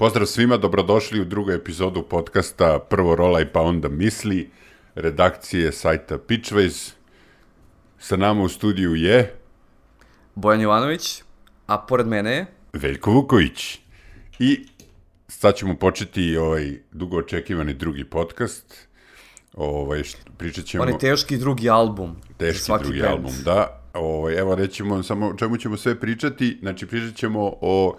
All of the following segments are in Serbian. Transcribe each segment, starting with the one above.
Pozdrav svima, dobrodošli u drugu epizodu podcasta Prvo rolaj pa onda misli, redakcije sajta Pitchways. Sa nama u studiju je Bojan Jovanović, a pored mene je... Veljko Vuković. I sad ćemo početi ovaj dugo očekivani drugi podcast. Ovaj, pričat ćemo... On je teški drugi album. Teški drugi band. album, da. Ovaj, evo rećemo samo o čemu ćemo sve pričati. Znači, pričat ćemo o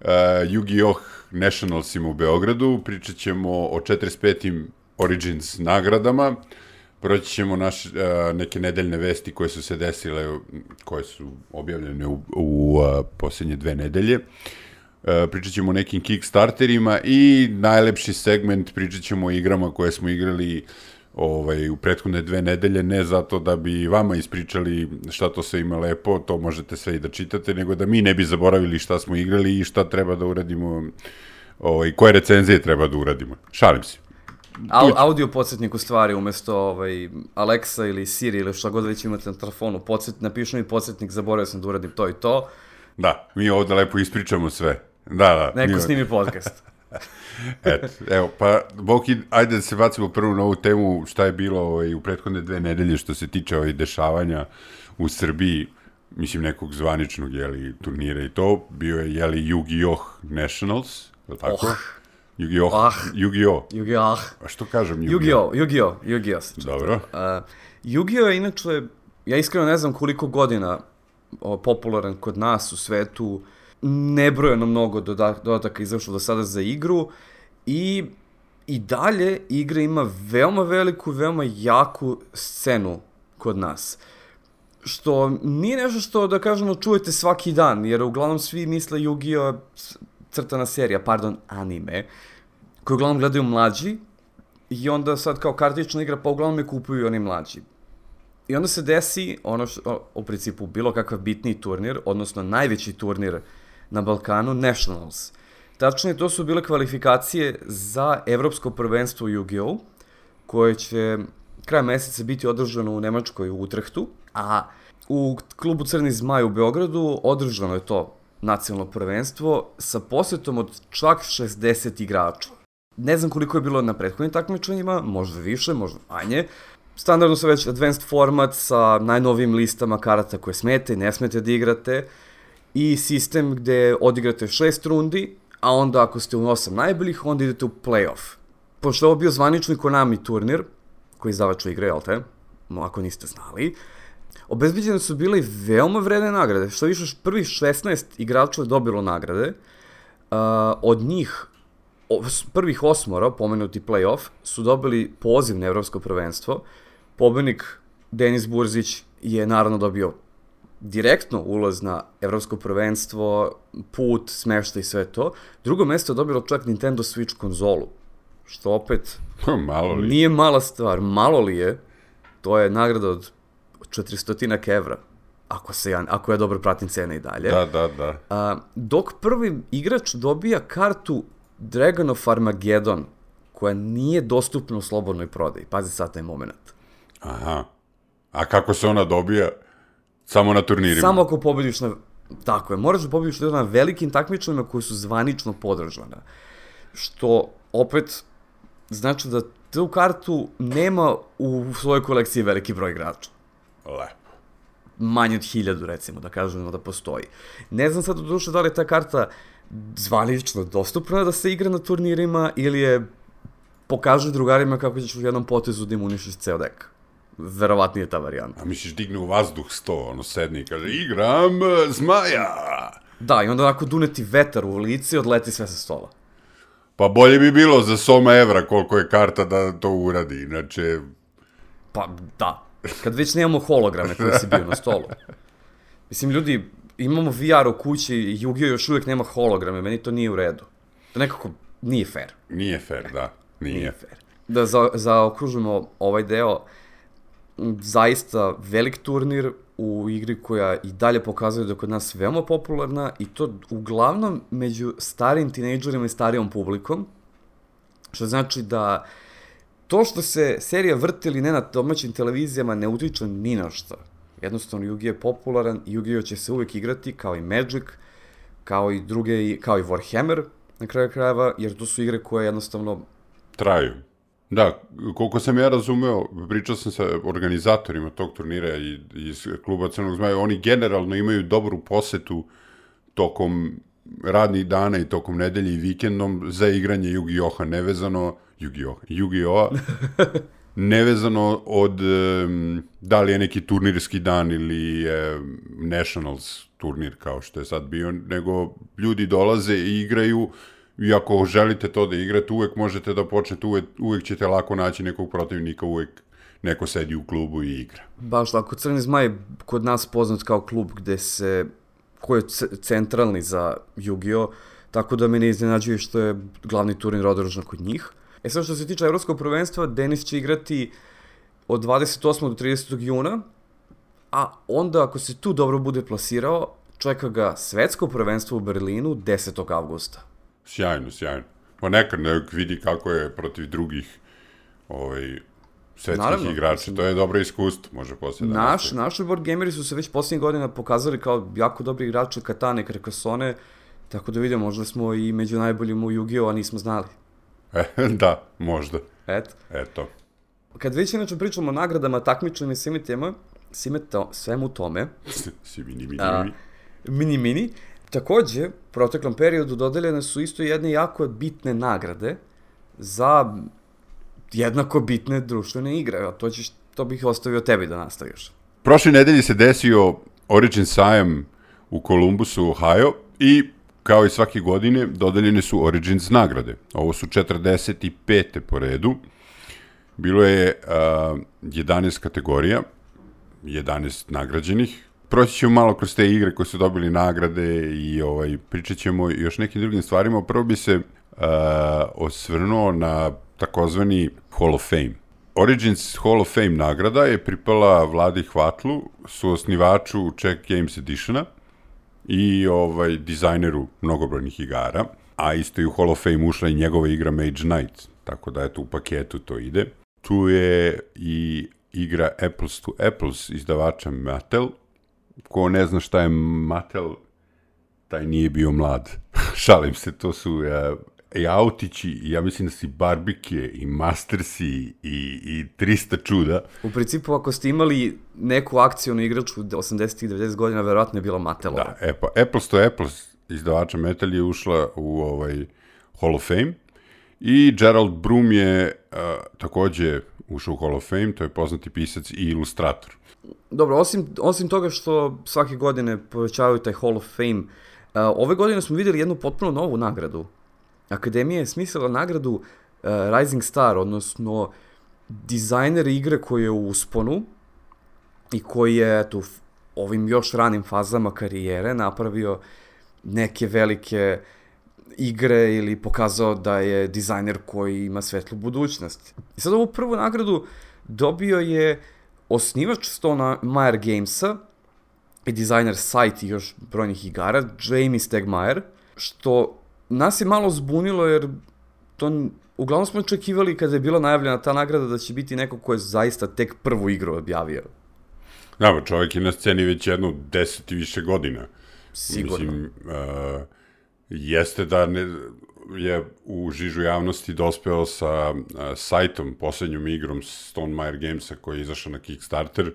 uh, Yu-Gi-Oh! Nationalsima u Beogradu, pričat ćemo o 45. Origins nagradama, proći ćemo naš, uh, neke nedeljne vesti koje su se desile, koje su objavljene u, u uh, posljednje dve nedelje. Uh, pričat ćemo o nekim Kickstarterima i najlepši segment pričat ćemo o igrama koje smo igrali ovaj, u prethodne dve nedelje, ne zato da bi vama ispričali šta to sve ima lepo, to možete sve i da čitate, nego da mi ne bi zaboravili šta smo igrali i šta treba da uradimo, ovaj, koje recenzije treba da uradimo. Šalim se. Au, audio podsjetnik u stvari, umesto ovaj, Alexa ili Siri ili šta god već imate na telefonu, podsjet, napišu mi podsjetnik, zaboravio sam da uradim to i to, Da, mi ovde lepo ispričamo sve. Da, da. neko mi- snimi podcast. Eto, evo, pa, Boki, ajde da se bacimo prvo na ovu temu, šta je bilo ovaj, u prethodne dve nedelje što se tiče ovaj, dešavanja u Srbiji, mislim, nekog zvaničnog, jeli, turnira i to, bio je, jeli, Yu-Gi-Oh! Nationals, je li tako? Oh. Yu-Gi-Oh! Ah. Yu-Gi-Oh! Yu-Gi-Oh! A što kažem Yu-Gi-Oh? Yu-Gi-Oh! Yu-Gi-Oh! Dobro. Uh, Yu-Gi-Oh! je inače, ja iskreno ne znam koliko godina o, popularan kod nas u svetu, nebrojeno mnogo doda- dodataka izašlo do sada za igru i i dalje igra ima veoma veliku, veoma jaku scenu kod nas. Što nije nešto što, da kažemo, čujete svaki dan, jer uglavnom svi misle Yu-Gi-Oh! crtana serija, pardon, anime, koju uglavnom gledaju mlađi, i onda sad kao kartična igra, pa uglavnom je kupuju oni mlađi. I onda se desi ono što, u principu, bilo kakav bitniji turnir, odnosno najveći turnir na Balkanu, Nationals. Tačnije, to su bile kvalifikacije za evropsko prvenstvo u Yu-Gi-Oh! koje će kraj meseca biti održano u Nemačkoj u Utrehtu, a u klubu Crni zmaj u Beogradu održano je to nacionalno prvenstvo sa posjetom od čak 60 igrača. Ne znam koliko je bilo na prethodnim takmičenjima, možda više, možda manje. Standardno su već advanced format sa najnovijim listama karata koje smete i ne smete da igrate i sistem gde odigrate šest rundi, a onda ako ste u osam najboljih, onda idete u playoff. Pošto je ovo bio zvanični Konami turnir, koji izdavač igre, jel te? No, ako niste znali. Obezbeđene su bile veoma vredne nagrade, što više prvih 16 igrača je dobilo nagrade. Uh, od njih prvih osmora, pomenuti playoff, su dobili poziv na evropsko prvenstvo. Pobednik Denis Burzić je naravno dobio direktno ulaz na evropsko prvenstvo, put, smešta i sve to. Drugo mesto je dobilo čak Nintendo Switch konzolu, što opet Malo li? nije mala stvar. Malo li je, to je nagrada od 400 evra, ako, se ja, ako ja dobro pratim cene i dalje. Da, da, da. A, dok prvi igrač dobija kartu Dragon of Armageddon, koja nije dostupna u slobodnoj prodaji. Pazi sad taj moment. Aha. A kako se ona dobija? Samo na turnirima? Samo ako pobediš na... Tako je, moraš da pobediš na velikim takmičenjima koji su zvanično podržana. Što, opet, znači da tu kartu nema u svojoj kolekciji veliki broj igrača. Lepo. manje od hiljadu, recimo, da kažemo da postoji. Ne znam sad u duše da li je ta karta zvanično dostupna da se igra na turnirima ili je pokaže drugarima kako ćeš u jednom potezu da imunišiš ceo dek. Verovatnije je ta varijanta. A misliš digne u vazduh sto, ono sedni i kaže igram e, zmaja. Da, i onda onako duneti vetar u lice i odleti sve sa stola. Pa bolje bi bilo za Soma Evra koliko je karta da to uradi, inače... Pa, da. Kad već nemamo holograme koji si bio na stolu. Mislim, ljudi, imamo VR u kući i Yu-Gi-Oh! još uvijek nema holograme, meni to nije u redu. To nekako nije fair. Nije fair, da. Nije. Nije fair. Da za, zaokružimo ovaj deo, zaista velik turnir u igri koja i dalje pokazuje da je kod nas veoma popularna i to uglavnom među starim tinejdžerima i starijom publikom, što znači da to što se serija vrti ili ne na domaćim televizijama ne utiče ni na šta. Jednostavno, Yugi je popularan i Yu-Gi-Oh! će se uvek igrati kao i Magic, kao i druge, kao i Warhammer, na kraju krajeva, jer to su igre koje jednostavno Traju. Da, koliko sam ja razumeo, pričao sam sa organizatorima tog turnira i, iz kluba Crnog zmaja, oni generalno imaju dobru posetu tokom radnih dana i tokom nedelje i vikendom za igranje Yu-Gi-Oha nevezano, Yu-Gi-Oha, Yu-Gi-Oha, nevezano od um, da li je neki turnirski dan ili um, Nationals turnir kao što je sad bio, nego ljudi dolaze i igraju i ako želite to da igrate, uvek možete da počnete, uvek, uvek ćete lako naći nekog protivnika, uvek neko sedi u klubu i igra. Baš tako, Crni zmaj je kod nas poznat kao klub gde se, koji je centralni za Yu-Gi-Oh! Tako da me ne iznenađuje što je glavni turnir odoružan kod njih. E sad što se tiče evropskog prvenstva, Denis će igrati od 28. do 30. juna, a onda ako se tu dobro bude plasirao, čeka ga svetsko prvenstvo u Berlinu 10. avgusta. Sjajno, sjajno. Pa nekad nek vidi kako je protiv drugih ovaj, svetskih Naravno, igrača. Mislim, to je dobro iskustvo, može posle da naš, nastavi. Naši board gameri su se već poslednjih godina pokazali kao jako dobri igrači Katane, Carcassonne, tako da vidimo, možda smo i među najboljim u Yu-Gi-Oh! a nismo znali. E, da, možda. Eto. Eto. Kad već inače pričamo o nagradama, takmičnim i svime tema, svime to, svemu tome. si mini, mini, a. Mini, mini. Takođe, u proteklom periodu dodeljene su isto jedne jako bitne nagrade za jednako bitne društvene igre, a to, ćeš, to bih ostavio tebi da nastaviš. Prošle nedelje se desio Origin sajam u Kolumbusu, Ohio i kao i svake godine dodeljene su Origins nagrade. Ovo su 45. po redu. Bilo je uh, 11 kategorija, 11 nagrađenih, proći ćemo malo kroz te igre koje su dobili nagrade i ovaj, pričat ćemo još nekim drugim stvarima. Prvo bi se uh, osvrnuo na takozvani Hall of Fame. Origins Hall of Fame nagrada je pripala Vladi Hvatlu, su osnivaču Czech Games Editiona i ovaj, dizajneru mnogobrojnih igara, a isto i u Hall of Fame ušla i njegova igra Mage Knight, tako da eto u paketu to ide. Tu je i igra Apples to Apples izdavača Mattel, ko ne zna šta je Mattel, taj nije bio mlad. Šalim se, to su uh, i autići, ja mislim da si Barbike i Mastersi i, i 300 čuda. U principu, ako ste imali neku akcijonu igračku 80 i 90 godina, verovatno je bila Mattelova. Da, e pa, Apples to Apples izdavača Metal je ušla u ovaj Hall of Fame i Gerald Broom je uh, takođe ušao u Hall of Fame, to je poznati pisac i ilustrator. Dobro, osim, osim toga što svake godine povećavaju taj Hall of Fame, uh, ove godine smo videli jednu potpuno novu nagradu. Akademija je smislila nagradu uh, Rising Star, odnosno dizajner igre koji je u usponu i koji je eto, ovim još ranim fazama karijere napravio neke velike igre ili pokazao da je dizajner koji ima svetlu budućnost. I sad ovu prvu nagradu dobio je uh, osnivač Stone Meyer Gamesa i dizajner sajt i još brojnih igara, Jamie Stegmaier, što nas je malo zbunilo jer to uglavnom smo očekivali kada je bila najavljena ta nagrada da će biti neko ko je zaista tek prvu igru objavio. Da, čovjek je na sceni već jednu deset i više godina. Sigurno. Mislim, uh, jeste da ne, je u žižu javnosti dospeo sa uh, sajtom, poslednjom igrom Stone Meyer Gamesa koji je izašao na Kickstarter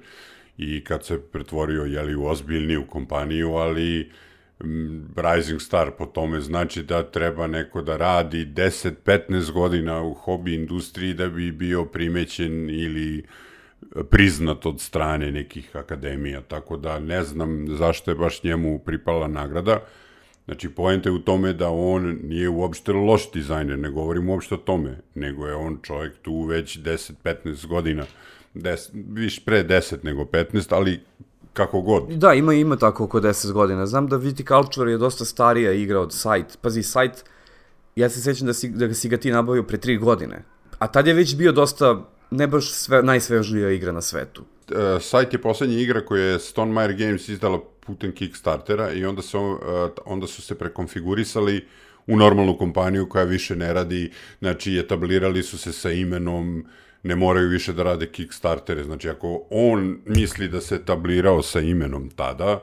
i kad se pretvorio jeli, u ozbiljniju kompaniju, ali Rising Star po tome znači da treba neko da radi 10-15 godina u hobi industriji da bi bio primećen ili priznat od strane nekih akademija, tako da ne znam zašto je baš njemu pripala nagrada. Znači, poenta je u tome da on nije uopšte loš dizajner, ne govorim uopšte o tome, nego je on čovjek tu već 10-15 godina, 10, viš pre 10 nego 15, ali kako god. Da, ima ima tako oko 10 godina. Znam da Viticulture je dosta starija igra od Sight. Pazi, Sight, ja se sećam da, si, da si ga ti nabavio pre 3 godine. A tad je već bio dosta, ne baš sve, najsvežlija igra na svetu. Uh, Sight je poslednja igra koju je Stone Meyer Games izdala putem Kickstartera i onda, se, onda su se prekonfigurisali u normalnu kompaniju koja više ne radi, znači etablirali su se sa imenom, ne moraju više da rade Kickstartere, znači ako on misli da se etablirao sa imenom tada,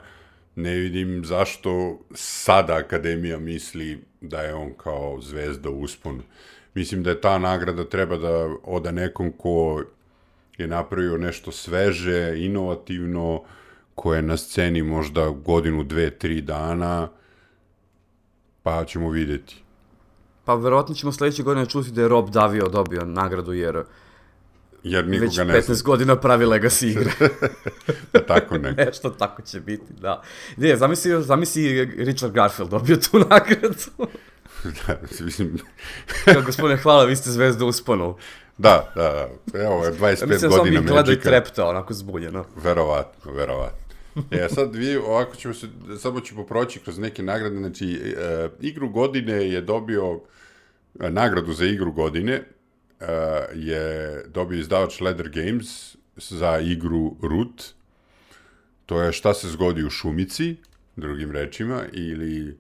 ne vidim zašto sada Akademija misli da je on kao zvezda u usponu. Mislim da je ta nagrada treba da oda nekom ko je napravio nešto sveže, inovativno, koje je na sceni možda godinu, dve, tri dana, pa ćemo videti. Pa verovatno ćemo sledeće godine čuti da je Rob Davio dobio nagradu, jer Jer već nikoga ne 15 godina pravi Legacy igre. zna. tako ne. Nešto tako će biti, da. Ne, zamisli, zamisli Richard Garfield dobio tu nagradu. da, mislim, Kao, gospodine, hvala, vi ste zvezda usponu. Da, da, da, evo, 25 Ja mislim da sam godina mi gleda i trepta, onako zbunjeno. Verovatno, verovatno. E, sad vi, ovako ćemo se, samo ćemo proći kroz neke nagrade, znači, e, igru godine je dobio, e, nagradu za igru godine e, je dobio izdavač Leather Games za igru Root, to je šta se zgodi u šumici, drugim rečima, ili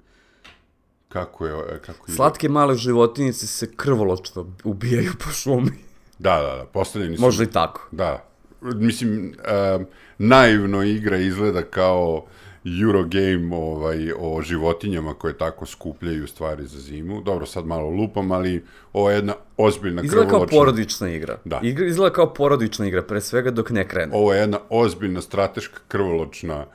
kako je, e, kako je, Slatke male životinice se krvoločno ubijaju po šumi. Da, da, da, postavljeni su Možda i tako. Da. Mislim, uh, naivno igra izgleda kao Eurogame ovaj, o životinjama koje tako skupljaju stvari za zimu. Dobro, sad malo lupam, ali ovo je jedna ozbiljna Izgleda kao krvoločna... porodična igra. Da. Igra izgleda kao porodična igra, pre svega dok ne krene. Ovo je jedna ozbiljna strateška krvoločna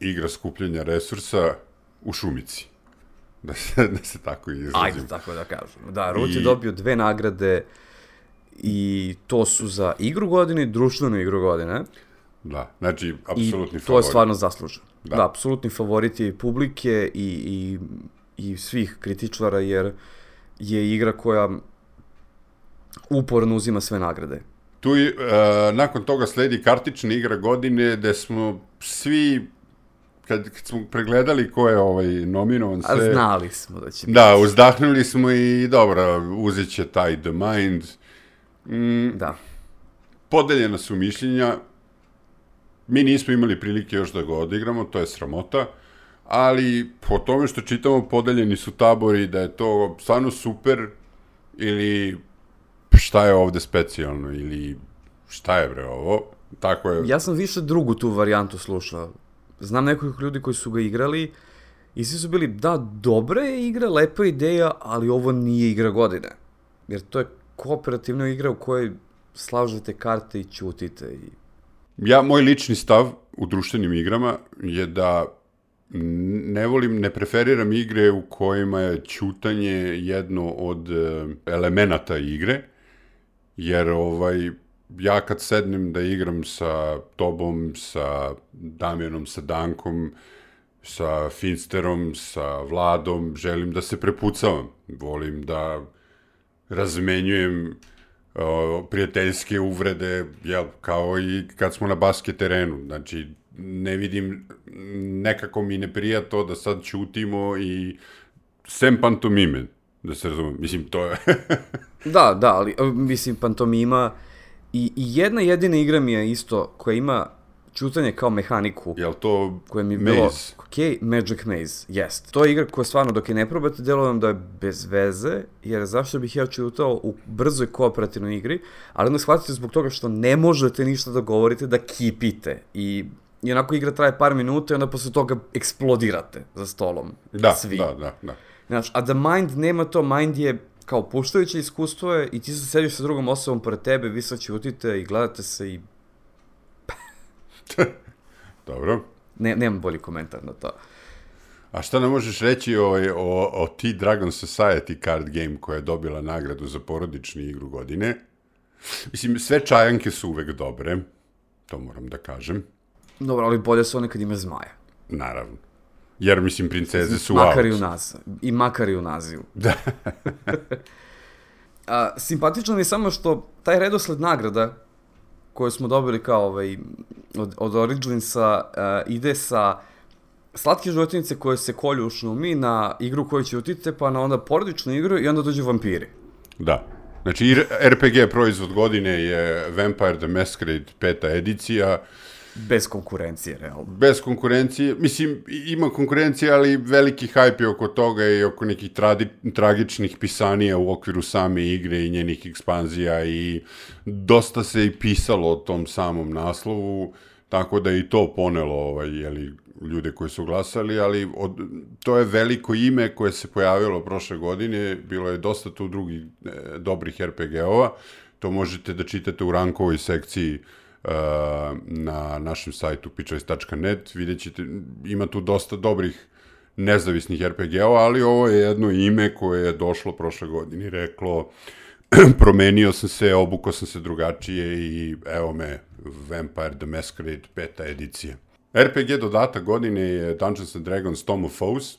igra skupljanja resursa u šumici. Da se, da se tako izrazim. Ajde, tako da kažemo. Da, je I- dobio dve nagrade i to su za igru godine i društvenu igru godine. Da, znači, I apsolutni to je favorit. stvarno zasluženo. Da. Da, da apsolutni favorit je i publike i, i, i svih kritičara, jer je igra koja uporno uzima sve nagrade. Tu je, e, nakon toga sledi kartična igra godine, gde smo svi, kad, kad smo pregledali ko je ovaj nominovan, sve... znali smo da će Da, uzdahnuli smo i dobro, uzet će taj The Mind. Mm, Da. podeljena su mišljenja. Mi nismo imali prilike još da ga odigramo, to je sramota. Ali po tome što čitamo, podeljeni su tabori da je to stvarno super ili šta je ovde specijalno ili šta je bre ovo. Tako je. Ja sam više drugu tu varijantu slušao. Znam nekoliko ljudi koji su ga igrali i svi su bili, da, dobra je igra, lepa ideja, ali ovo nije igra godine. Jer to je kooperativna igra u kojoj slažete karte i ćutite. I... Ja, moj lični stav u društvenim igrama je da ne volim, ne preferiram igre u kojima je ćutanje jedno od e, elemenata igre, jer ovaj, ja kad sednem da igram sa tobom, sa Damjanom, sa Dankom, sa Finsterom, sa Vladom, želim da se prepucavam. Volim da razmenjujem o, prijateljske uvrede, jel, kao i kad smo na basket terenu. Znači, ne vidim, nekako mi ne prija to da sad ćutimo i sem pantomime, da se razumem. Mislim, to je... Da, da, ali e, mislim pantomima i, i jedna jedina igra mi je isto koja ima ćutanje kao mehaniku. jel to koje mi je bilo, Maze? Ok, Magic Maze, jest. To je igra koja stvarno, dok je ne probate, delo vam da je bez veze, jer zašto bih ja čutao u brzoj kooperativnoj igri, ali onda shvatite zbog toga što ne možete ništa da govorite, da kipite i I onako igra traje par minuta i onda posle toga eksplodirate za stolom. Da, Svi. da, da, da. Znaš, a da Mind nema to, Mind je kao puštajuće iskustvo je i ti se sediš sa drugom osobom pored tebe, vi sad ćutite i gledate se i Dobro. Ne, nemam bolji komentar na to. A šta ne možeš reći o, o, o T-Dragon Society card game koja je dobila nagradu za porodičnu igru godine? Mislim, sve čajanke su uvek dobre, to moram da kažem, Dobro, ali bolje su one kad ima zmaja. naravno. Jer, mislim, princeze su makar out. i u nas, i makar i u nazivu. Da. A, simpatično mi je samo što taj redosled nagrada koju smo dobili kao ovaj, od, od Originsa uh, ide sa slatke životinice koje se kolju u šumi na igru koju će utite, pa na onda porodičnu igru i onda dođu vampiri. Da. Znači, RPG proizvod godine je Vampire the Masquerade peta edicija, Bez konkurencije, realno. bez konkurencije, mislim, ima konkurencije, ali veliki hype je oko toga i oko nekih tradi, tragičnih pisanija u okviru same igre i njenih ekspanzija i dosta se i pisalo o tom samom naslovu, tako da je i to ponelo ovaj, jeli, ljude koji su glasali, ali od, to je veliko ime koje se pojavilo prošle godine, bilo je dosta tu drugih e, dobrih RPG-ova, to možete da čitate u rankovoj sekciji na našem sajtu pitchoice.net, vidjet ćete, ima tu dosta dobrih nezavisnih RPG-ova, ali ovo je jedno ime koje je došlo prošle godine i reklo promenio sam se, obukao sam se drugačije i evo me Vampire the Masquerade peta edicija. RPG dodatak godine je Dungeons and Dragons Tom of Foes,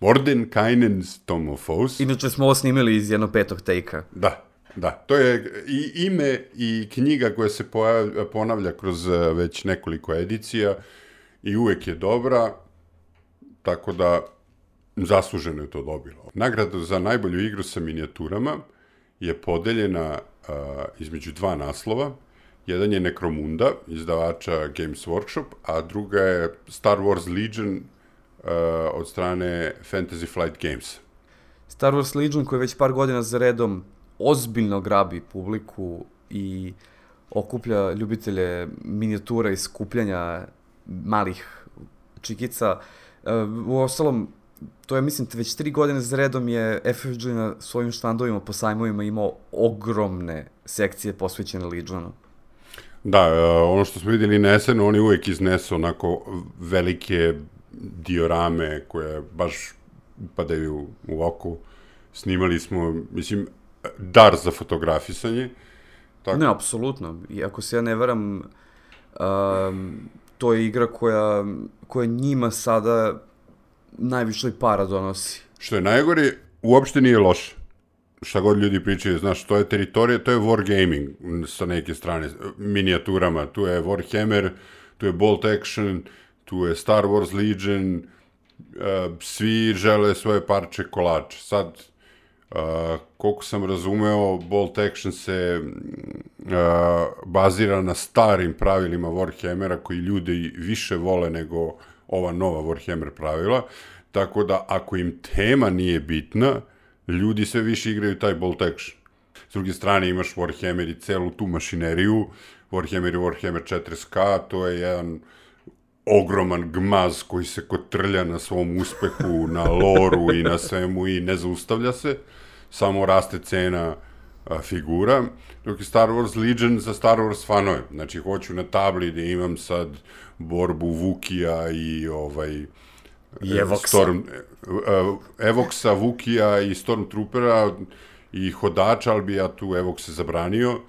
Mordenkainen's Tom of Foes. Inače smo ovo snimili iz jednog petog tejka. Da, da. To je i ime i knjiga koja se ponavlja kroz e, već nekoliko edicija i uvek je dobra, tako da zasluženo je to dobilo. Nagrada za najbolju igru sa minijaturama je podeljena uh, između dva naslova. Jedan je Necromunda, izdavača Games Workshop, a druga je Star Wars Legion uh, od strane Fantasy Flight Games. Star Wars Legion koji već par godina za redom ozbiljno grabi publiku i okuplja ljubitelje minijatura i skupljanja malih čikica. Uh, u ostalom, to je, mislim, već tri godine za redom je FFG na svojim štandovima po sajmovima imao ogromne sekcije posvećene Legionu. Da, e, ono što smo videli na SN, oni uvek iznesu onako velike diorame koje baš padaju u oko. Snimali smo, mislim, dar za fotografisanje. Tako. Ne, apsolutno. I ako se ja ne varam, um, to je igra koja, koja njima sada najviše para donosi. Što je najgore, uopšte nije loše. Šta god ljudi pričaju, znaš, to je teritorija, to je wargaming sa neke strane, minijaturama. Tu je Warhammer, tu je Bolt Action, tu je Star Wars Legion, uh, svi žele svoje parče kolače. Sad, uh, koliko sam razumeo, Bolt Action se uh, bazira na starim pravilima Warhammera koji ljudi više vole nego ova nova Warhammer pravila, tako da ako im tema nije bitna, ljudi sve više igraju taj bolt action. S druge strane imaš Warhammer i celu tu mašineriju, Warhammer i Warhammer 40k, to je jedan ogroman gmaz koji se kotrlja na svom uspehu, na loru i na svemu i ne zaustavlja se, samo raste cena a, figura, dok je Star Wars Legion za Star Wars fanove. Znači, hoću na tabli da imam sad borbu Vukija i ovaj... I Evoksa. Storm, e, Evoksa, Vukija i Stormtroopera i hodača, ali bi ja tu Evokse zabranio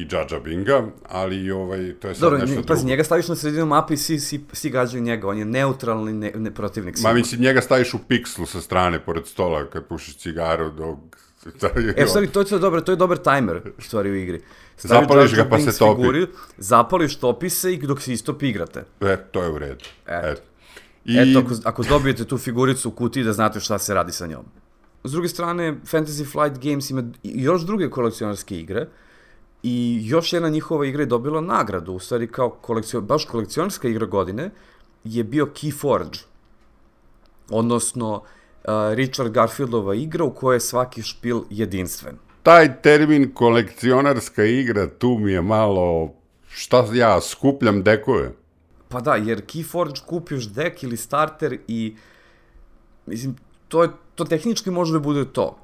i Džađa Binga, ali ovaj, to je sad Dobro, nešto ne, drugo. Pazi, njega staviš na sredinu mape i svi, svi, svi gađaju njega, on je neutralni ne, ne protivnik. Ma mislim, njega staviš u pikslu sa strane, pored stola, kad pušiš cigaru, dok e, stvari, to je dobro, to je dobar timer, stvari u igri. Staviš zapališ ga pa se topi. Figuri, zapališ, topi se i dok se istopi igrate. E, to je u redu. Eto. Eto. I... Eto, ako, ako dobijete tu figuricu u kutiji da znate šta se radi sa njom. S druge strane, Fantasy Flight Games ima još druge kolekcionarske igre i još jedna njihova igra je dobila nagradu, u stvari kao kolekcion, baš kolekcionarska igra godine je bio Keyforge. Odnosno, uh, Richard Garfieldova igra u kojoj je svaki špil jedinstven. Taj termin kolekcionarska igra tu mi je malo šta ja skupljam dekove. Pa da, jer Keyforge kupiš dek ili starter i mislim, to, je, to tehnički može da bude to.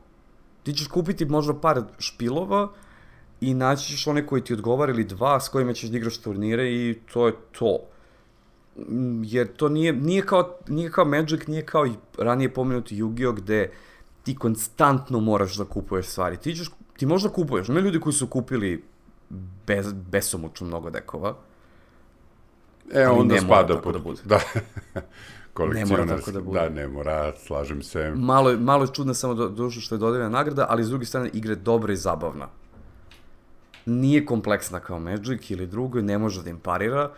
Ti ćeš kupiti možda par špilova i naći ćeš one koji ti odgovara ili dva s kojima ćeš da igraš turnire i to je to. Mm, jer to nije, nije, kao, nije kao Magic, nije kao i ranije pomenuti Yu-Gi-Oh! gde ti konstantno moraš da kupuješ stvari. Ti, ćeš, ti možda kupuješ, ima ljudi koji su kupili bez, besomučno mnogo dekova. E, onda ne spada pod... Da, bude. da. ne mora tako da bude. Da, ne mora, slažem se. Malo, malo je čudno samo do, dušo što je dodeljena nagrada, ali s druge strane igre dobra i zabavna. Nije kompleksna kao Magic ili drugo i ne može da im parira,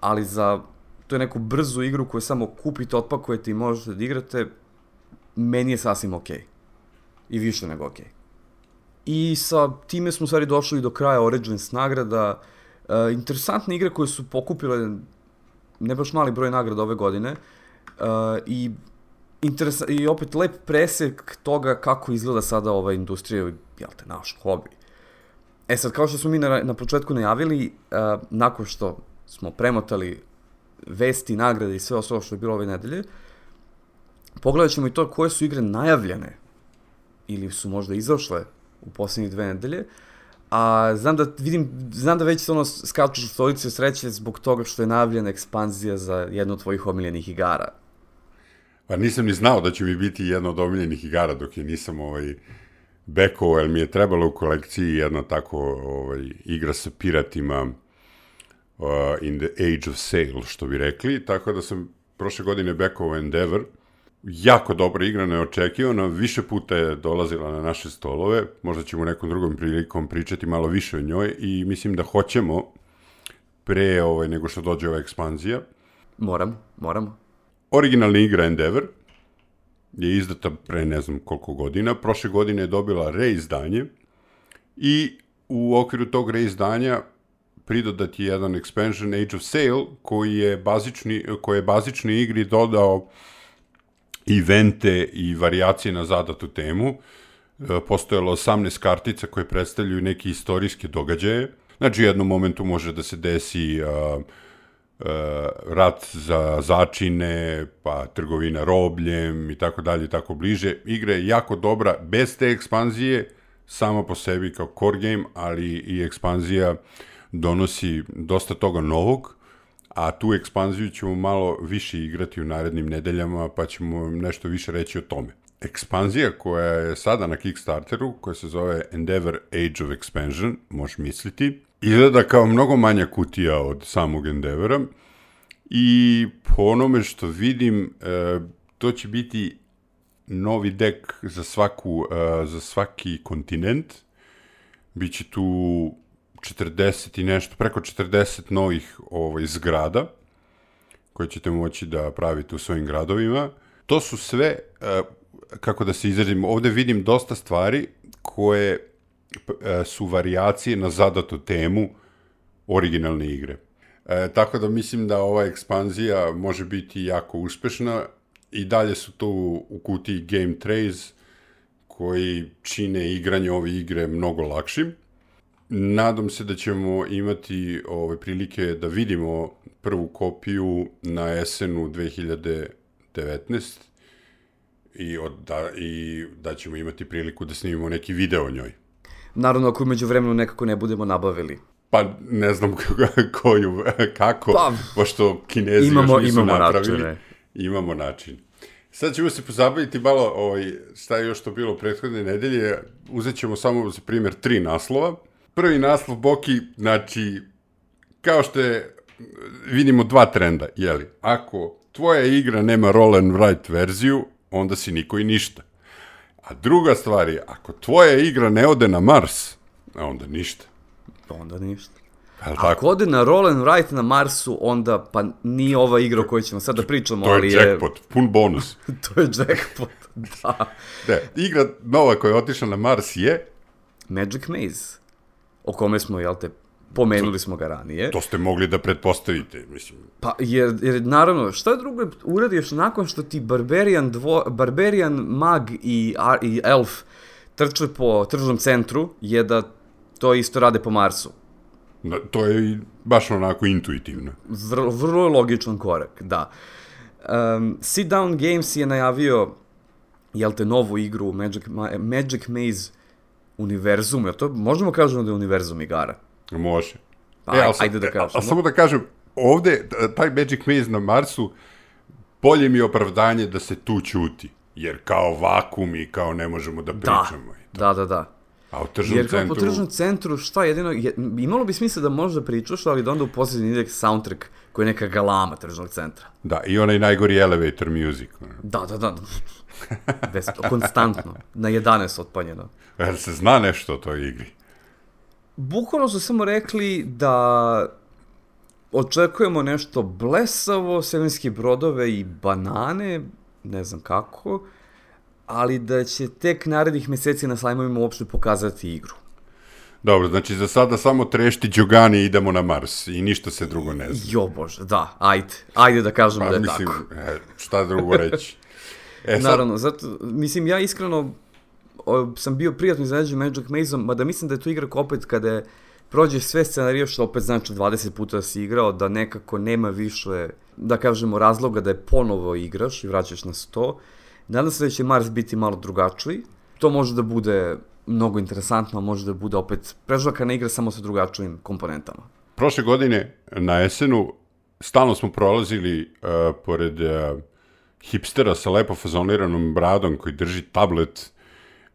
ali za to je neku brzu igru koju samo kupite, otpakujete i možete da igrate, meni je sasvim okej. Okay. I više nego okej. Okay. I sa time smo stvari došli do kraja Origins nagrada. E, interesantne igre koje su pokupile ne baš mali broj nagrada ove godine. E, I interesa i opet lep presek toga kako izgleda sada ova industrija, jel te, naš hobi. E sad, kao što smo mi na, na početku najavili, uh, nakon što smo premotali vesti, nagrade i sve ostalo što je bilo ove nedelje, pogledat ćemo i to koje su igre najavljene ili su možda izašle u poslednjih dve nedelje, a znam da vidim, znam da već ono skačuš u stolicu sreće zbog toga što je najavljena ekspanzija za jednu od tvojih omiljenih igara. Pa nisam ni znao da će mi biti jedna od omiljenih igara dok je nisam ovaj, bekovao, jer mi je trebalo u kolekciji jedna tako ovaj, igra sa piratima uh, in the age of sail, što bi rekli, tako da sam prošle godine bekovao Endeavor, jako dobra igra, neočekivana, više puta je dolazila na naše stolove, možda ćemo nekom drugom prilikom pričati malo više o njoj i mislim da hoćemo pre ovaj, nego što dođe ova ekspanzija. Moram, moram. Originalna igra Endeavor je izdata pre ne znam koliko godina, prošle godine je dobila reizdanje i u okviru tog reizdanja pridodat je jedan expansion Age of Sail koji je bazični, koji je bazični igri dodao evente i variacije na zadatu temu. E, postojalo 18 kartica koje predstavljaju neke istorijske događaje. Znači, u jednom momentu može da se desi uh, rat za začine, pa trgovina robljem i tako dalje i tako bliže. Igra je jako dobra, bez te ekspanzije, sama po sebi kao core game, ali i ekspanzija donosi dosta toga novog, a tu ekspanziju ćemo malo više igrati u narednim nedeljama, pa ćemo nešto više reći o tome. Ekspanzija koja je sada na Kickstarteru, koja se zove Endeavor Age of Expansion, možeš misliti, izgleda kao mnogo manja kutija od samog Endeavora i po onome što vidim, e, to će biti novi dek za, svaku, e, za svaki kontinent. Biće tu 40 i nešto, preko 40 novih ovaj, zgrada koje ćete moći da pravite u svojim gradovima. To su sve, e, kako da se izrazim, ovde vidim dosta stvari koje su variacije na zadatu temu originalne igre. E, tako da mislim da ova ekspanzija može biti jako uspešna i dalje su tu u kutiji Game Trays koji čine igranje ove igre mnogo lakšim. Nadam se da ćemo imati ove prilike da vidimo prvu kopiju na esenu 2019 i, od, da, i da ćemo imati priliku da snimimo neki video o njoj. Naravno, ako umeđu vremenu nekako ne budemo nabavili. Pa ne znam koju, kako, pa, pošto kinezi imamo, još nisu imamo napravili. Načine. Imamo način. Sad ćemo se pozabaviti malo ovaj, šta je još to bilo prethodne nedelje. Uzet ćemo samo za primjer tri naslova. Prvi naslov Boki, znači, kao što je, vidimo dva trenda, jeli? Ako tvoja igra nema roll and write verziju, onda si niko i ništa. A druga stvar je, ako tvoja igra ne ode na Mars, onda ništa. Onda ništa. Jel Ako tako? ode na roll and write na Marsu, onda pa nije ova igra o kojoj ćemo sad da pričamo, to je ali je... jackpot, pun bonus. to je jackpot, da. Da, igra nova koja je otišla na Mars je... Magic Maze, o kome smo, jel te, pomenuli smo ga ranije. To ste mogli da pretpostavite, mislim. Pa, jer, jer naravno, šta drugo uradiš nakon što ti Barbarian, dvo, Barbarian mag i, i Elf trče po tržnom centru, je da to isto rade po Marsu. Da, to je baš onako intuitivno. Vrlo, vrlo logičan korak, da. Um, Sit Down Games je najavio, jel te, novu igru Magic, Magic Maze univerzum, ja to možemo kažemo da je univerzum igara? Može. Pa, e, ali, ajde da kažemo. A, a samo da kažem, ovde, taj Magic Maze na Marsu, bolje mi je opravdanje da se tu ćuti, jer kao vakum i kao ne možemo da pričamo. Da, da, da, da. A u tržnom Jer centru... po tržnom centru, šta jedino, je, imalo bi smisla da možda pričaš, ali da onda u posljednji ide soundtrack koji je neka galama tržnog centra. Da, i onaj najgori elevator music. Da, da, da. Bez, konstantno. Na 11 otpanjeno. Jel se zna nešto o toj igri? Bukvalno su samo rekli da očekujemo nešto blesavo, semenske brodove i banane, ne znam kako, ali da će tek narednih meseci na slajmovima uopšte pokazati igru. Dobro, znači za sada samo trešti Đogani i idemo na Mars i ništa se drugo ne zna. Jo bože, da, ajde, ajde da kažem pa, da je mislim, tako. E, šta drugo reći? E, sad... Naravno, zato, mislim, ja iskreno o, sam bio prijatno iznenađen Magic Maze-om, mada mislim da je to igra opet kada je prođeš sve scenarije, što opet znači 20 puta da si igrao, da nekako nema više, da kažemo, razloga da je ponovo igraš i vraćaš na 100. Nadam se da će Mars biti malo drugačiji. To može da bude mnogo interesantno, može da bude opet prežvakana igra samo sa drugačijim komponentama. Prošle godine na esenu stalno smo prolazili uh, pored uh, hipstera sa lepo fazoniranom bradom koji drži tablet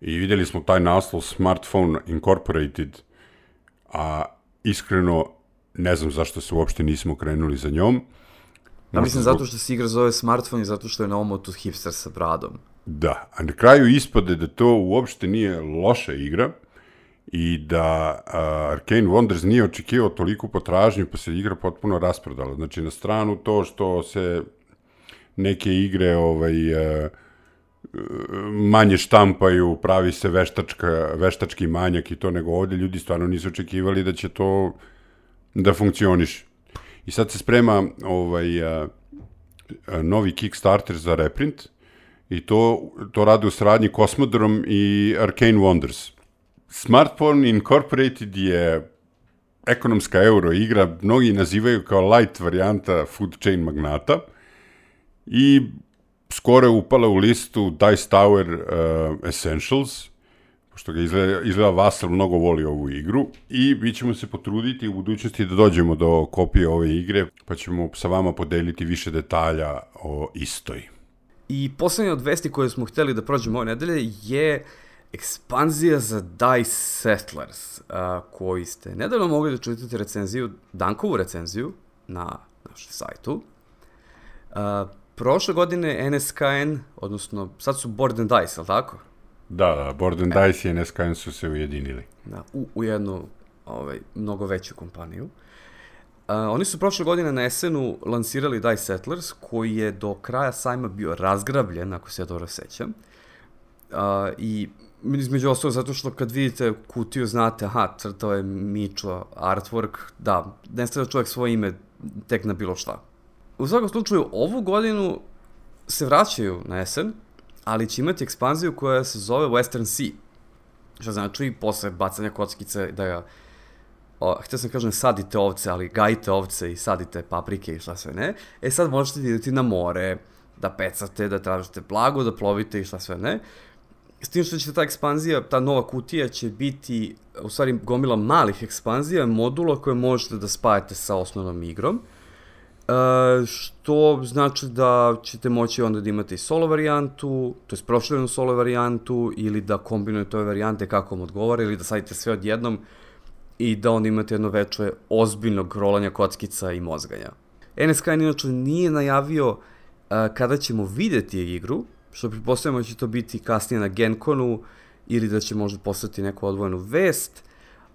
i videli smo taj naslov Smartphone Incorporated, a iskreno ne znam zašto se uopšte nismo krenuli za njom. Ja mislim zbog... zato što se igra zove smartphone i zato što je na omotu hipster sa bradom. Da, a na kraju ispade da to uopšte nije loša igra i da uh, Arcane Wonders nije očekivao toliko potražnju pa se igra potpuno rasprodala. Znači na stranu to što se neke igre ovaj, uh, manje štampaju, pravi se veštačka, veštački manjak i to, nego ovde ljudi stvarno nisu očekivali da će to da funkcioniše. I sad se sprema ovaj, a, a, novi Kickstarter za reprint i to, to rade u sradnji Cosmodrom i Arcane Wonders. Smartphone Incorporated je ekonomska euro igra, mnogi nazivaju kao light varijanta Food Chain Magnata i skoro je upala u listu Dice Tower uh, Essentials, pošto ga izgleda, izgleda Vasal mnogo voli ovu igru i mi ćemo se potruditi u budućnosti da dođemo do kopije ove igre, pa ćemo sa vama podeliti više detalja o istoj. I poslednje od vesti koje smo hteli da prođemo ove nedelje je ekspanzija za Dice Settlers, a, koji ste nedavno mogli da čujete recenziju, Dankovu recenziju na našem sajtu. A, prošle godine NSKN, odnosno sad su Board and Dice, ali tako? Da, da, Board and e. Dice i NSKN su se ujedinili. Da, u, u jednu ovaj, mnogo veću kompaniju. Uh, oni su prošle godine na esenu lansirali Dice Settlers, koji je do kraja sajma bio razgrabljen, ako se ja dobro sećam. Uh, I između ostalo zato što kad vidite kutiju znate, aha, crtao je Mičo artwork, da, ne stavlja čovjek svoje ime tek na bilo šta. U svakom slučaju, ovu godinu se vraćaju na jesen, ali će imati ekspanziju koja se zove Western Sea. Što znači, posle bacanja kockice da ga o, htio sam kažem sadite ovce, ali gajite ovce i sadite paprike i šta sve ne. E sad možete ideti na more, da pecate, da tražite blago, da plovite i šta sve ne. S tim što će ta ekspanzija, ta nova kutija će biti, u stvari, gomila malih ekspanzija, modula koje možete da spajate sa osnovnom igrom. E, što znači da ćete moći onda da imate i solo varijantu, to je proširenu solo varijantu, ili da kombinujete ove varijante kako vam odgovara, ili da sadite sve odjednom i da onda imate jedno veče ozbiljnog rolanja kockica i mozganja. NSK inače nije najavio uh, kada ćemo videti igru, što pripostavljamo da će to biti kasnije na Genconu ili da će možda postati neku odvojenu vest,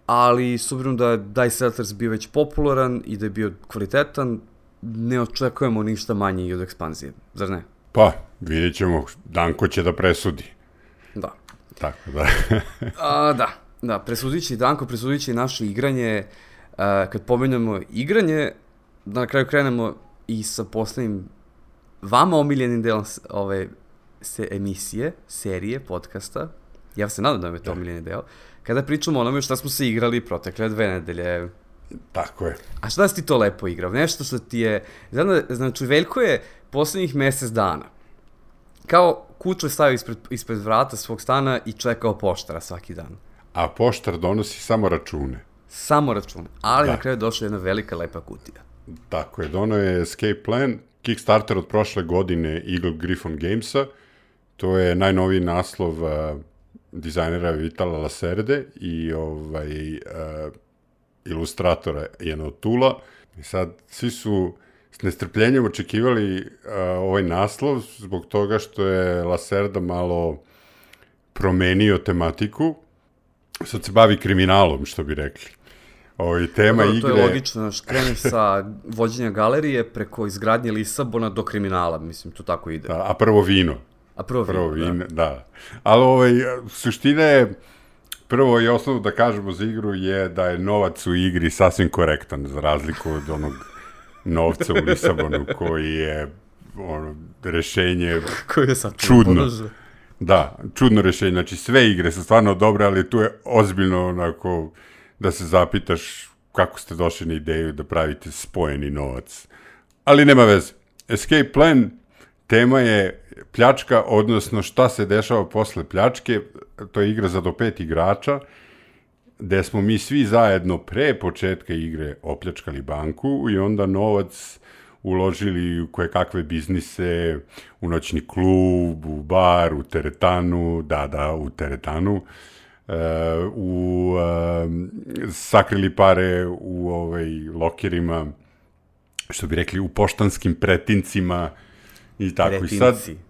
ali s obzirom da je Dice Settlers bio već popularan i da je bio kvalitetan, ne očekujemo ništa manje i od ekspanzije, zar ne? Pa, vidjet ćemo, Danko će da presudi. Da. Tako da. A, da, da, presudit će Danko, presudit će i naše igranje. A, kad pomenemo igranje, da na kraju krenemo i sa poslednjim vama omiljenim delom ove se emisije, serije, podcasta. Ja se nadam da je to da. omiljeni deo. Kada pričamo o onome šta smo se igrali protekle dve nedelje, Tako je. A šta si ti to lepo igrao? Nešto što ti je... Znači, Veljko je poslednjih mesec dana kao kuću je stavio ispred, ispred vrata svog stana i čekao poštara svaki dan. A poštar donosi samo račune. Samo račune. Ali da. na kraju je došla jedna velika lepa kutija. Tako je, dono je Escape Plan, Kickstarter od prošle godine Eagle Griffon Gamesa. To je najnoviji naslov uh, dizajnera Vitala Laserde i ovaj, uh, ilustratora Jena Tula. I sad, svi su s nestrpljenjem očekivali uh, ovaj naslov zbog toga što je Lacerda malo promenio tematiku. Sad se bavi kriminalom, što bi rekli. Ovo, tema da, igre... To je logično, znaš, krene sa vođenja galerije preko izgradnje Lisabona do kriminala, mislim, to tako ide. Da, a prvo vino. A prvo, prvo vino, vino, da. da. Ali ovaj, suština je, prvo i osnovno da kažemo za igru je da je novac u igri sasvim korektan, za razliku od onog novca u Lisabonu koji je ono, rešenje koji je sad čudno. Da, čudno rešenje. Znači sve igre su stvarno dobre, ali tu je ozbiljno onako da se zapitaš kako ste došli na ideju da pravite spojeni novac. Ali nema veze. Escape plan tema je pljačka, odnosno šta se dešava posle pljačke, to je igra za do pet igrača, gde smo mi svi zajedno pre početka igre opljačkali banku i onda novac uložili u koje kakve biznise, u noćni klub, u bar, u teretanu, da, da, u teretanu, uh, u, uh, sakrili pare u ovaj, lokerima, što bi rekli, u poštanskim pretincima i tako. Pretinci. I sad,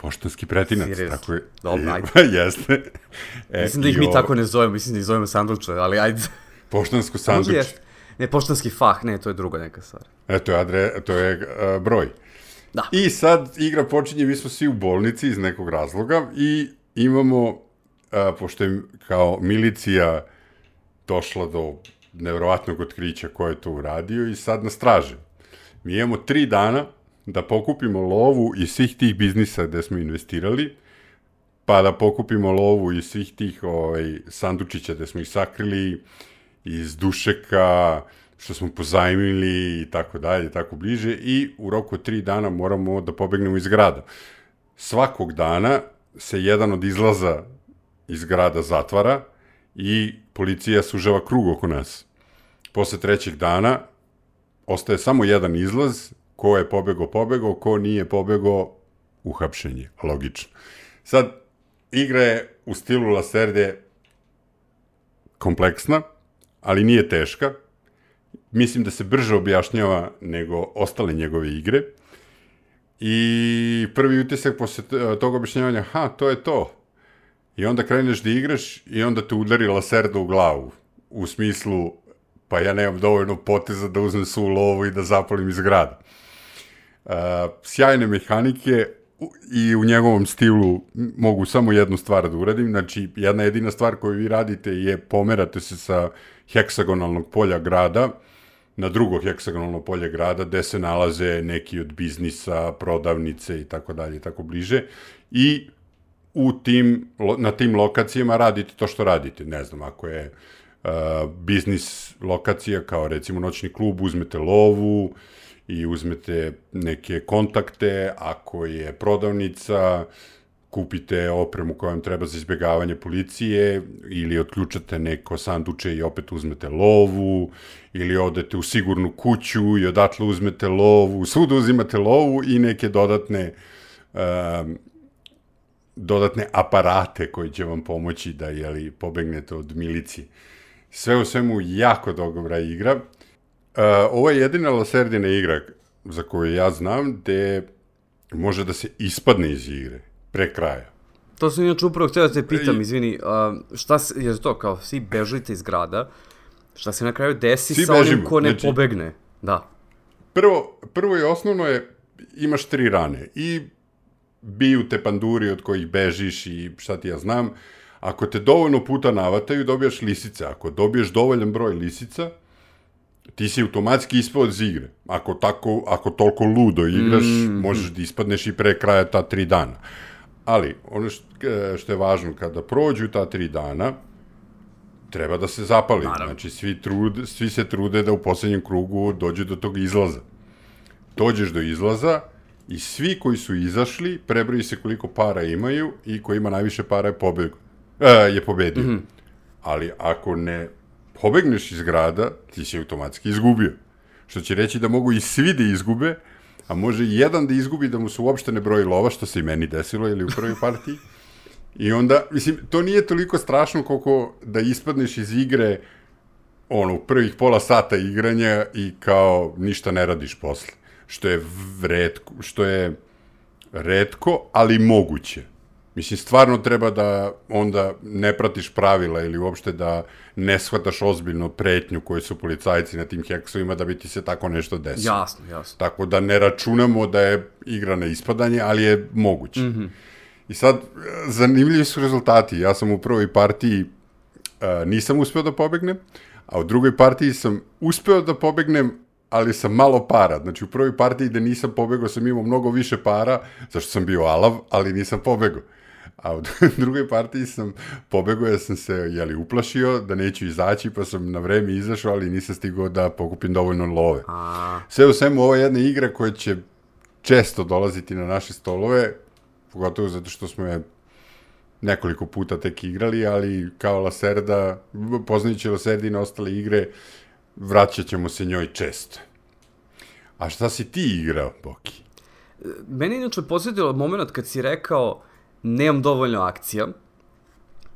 poštanski pretinac, Seriously? tako je. Dobro, ajde. Jeste. E, Mislim da ih mi o- tako ne zovemo, mislim da ih zovemo sanduče, ali ajde. Poštansko Možda sanduč. jeste. Ne, poštanski fah, ne, to je druga neka stvar. E, to je, adre, to je uh, broj. Da. I sad igra počinje, mi smo svi u bolnici iz nekog razloga i imamo, uh, pošto je kao milicija došla do nevrovatnog otkrića ko je to uradio i sad nas traže. Mi imamo tri dana da pokupimo lovu iz svih tih biznisa gde smo investirali, pa da pokupimo lovu iz svih tih ovaj, sandučića gde smo ih sakrili, iz dušeka, što smo pozajmili i tako dalje, tako bliže i u roku tri dana moramo da pobegnemo iz grada. Svakog dana se jedan od izlaza iz grada zatvara i policija sužava krug oko nas. Posle trećeg dana ostaje samo jedan izlaz, ko je pobego, pobego, ko nije pobego, uhapšenje, logično. Sad, igra je u stilu Laserde kompleksna, ali nije teška. Mislim da se brže objašnjava nego ostale njegove igre. I prvi utisak posle tog objašnjavanja, ha, to je to. I onda kreneš da igraš i onda te udari laserda u glavu. U smislu, pa ja nemam dovoljno poteza da uzmem svu lovu i da zapalim iz grada. Uh, sjajne mehanike i u njegovom stilu mogu samo jednu stvar da uradim, znači jedna jedina stvar koju vi radite je pomerate se sa heksagonalnog polja grada na drugo heksagonalno polje grada gde se nalaze neki od biznisa, prodavnice i tako dalje i tako bliže i u tim, na tim lokacijama radite to što radite. Ne znam, ako je uh, biznis lokacija kao recimo noćni klub, uzmete lovu i uzmete neke kontakte, ako je prodavnica, kupite opremu koja vam treba za izbjegavanje policije ili otključate neko sanduče i opet uzmete lovu ili odete u sigurnu kuću i odatle uzmete lovu, svuda uzimate lovu i neke dodatne um, dodatne aparate koji će vam pomoći da jeli, pobegnete od milicije. Sve u svemu jako dobra igra. Uh, ovo je jedina Laserdina igra za koju ja znam gde može da se ispadne iz igre pre kraja. To sam inače upravo htio da te pitam, I- izvini, a, šta se, je to kao, svi bežite iz grada, šta se na kraju desi Svi sa onim bežimo, ko ne znači- pobegne? Da. Prvo, prvo i osnovno je, imaš tri rane i biju te panduri od kojih bežiš i šta ti ja znam. Ako te dovoljno puta navataju, dobijaš lisice. Ako dobiješ dovoljan broj lisica, ti si automatski ispao iz igre. Ako, tako, ako toliko ludo igraš, mm. možeš da ispadneš i pre kraja ta tri dana. Ali, ono što, što je važno, kada prođu ta tri dana, treba da se zapali. Naravno. Znači, svi, trud, svi se trude da u poslednjem krugu dođu do tog izlaza. Dođeš do izlaza i svi koji su izašli, prebroji se koliko para imaju i ko ima najviše para je, pobeg, e, je pobedio. Mm -hmm. Ali ako ne pobegneš iz grada, ti si automatski izgubio. Što će reći da mogu i svi da izgube, a može i jedan da izgubi da mu se uopšte ne broji lova, što se i meni desilo ili u prvoj partiji. I onda, mislim, to nije toliko strašno koliko da ispadneš iz igre ono, prvih pola sata igranja i kao ništa ne radiš posle. Što je redko, što je redko, ali moguće. Mislim, stvarno treba da onda ne pratiš pravila ili uopšte da ne shvataš ozbiljno pretnju koju su policajci na tim heksovima da bi ti se tako nešto desilo. Jasno, jasno. Tako da ne računamo da je igra na ispadanje, ali je moguće. Mm -hmm. I sad, zanimljivi su rezultati. Ja sam u prvoj partiji uh, nisam uspeo da pobegnem, a u drugoj partiji sam uspeo da pobegnem, ali sam malo para. Znači, u prvoj partiji da nisam pobegao sam imao mnogo više para, zašto sam bio alav, ali nisam pobegao. A u drugoj partiji sam pobegao, ja sam se jeli, uplašio da neću izaći, pa sam na vreme izašao, ali nisam stigao da pokupim dovoljno love. Sve u svemu, ovo je jedna igra koja će često dolaziti na naše stolove, pogotovo zato što smo je nekoliko puta tek igrali, ali kao Laserda, poznajući Laserda i na ostale igre, vraćat ćemo se njoj često. A šta si ti igrao, Boki? meni je inače posjetilo moment kad si rekao nemam dovoljno akcija,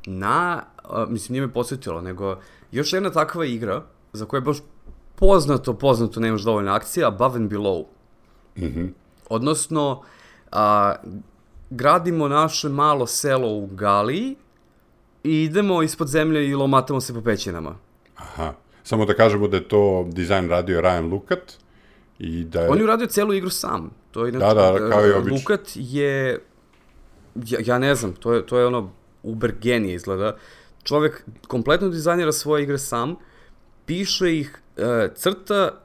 na, a, mislim nije me posjetilo, nego još jedna takva igra za koju je baš poznato, poznato nemaš dovoljno akcija, Above and Below. Mhm. Odnosno, a, gradimo naše malo selo u Galiji i idemo ispod zemlje i lomatamo se po pećinama. Aha. Samo da kažemo da je to dizajn radio Ryan Lukat i da je... On je uradio celu igru sam. To je Da, da, kao i e, obično. Lukat je, ja, ja ne znam, to je, to je ono uber genije izgleda. Čovek kompletno dizajnira svoje igre sam, piše ih, e, crta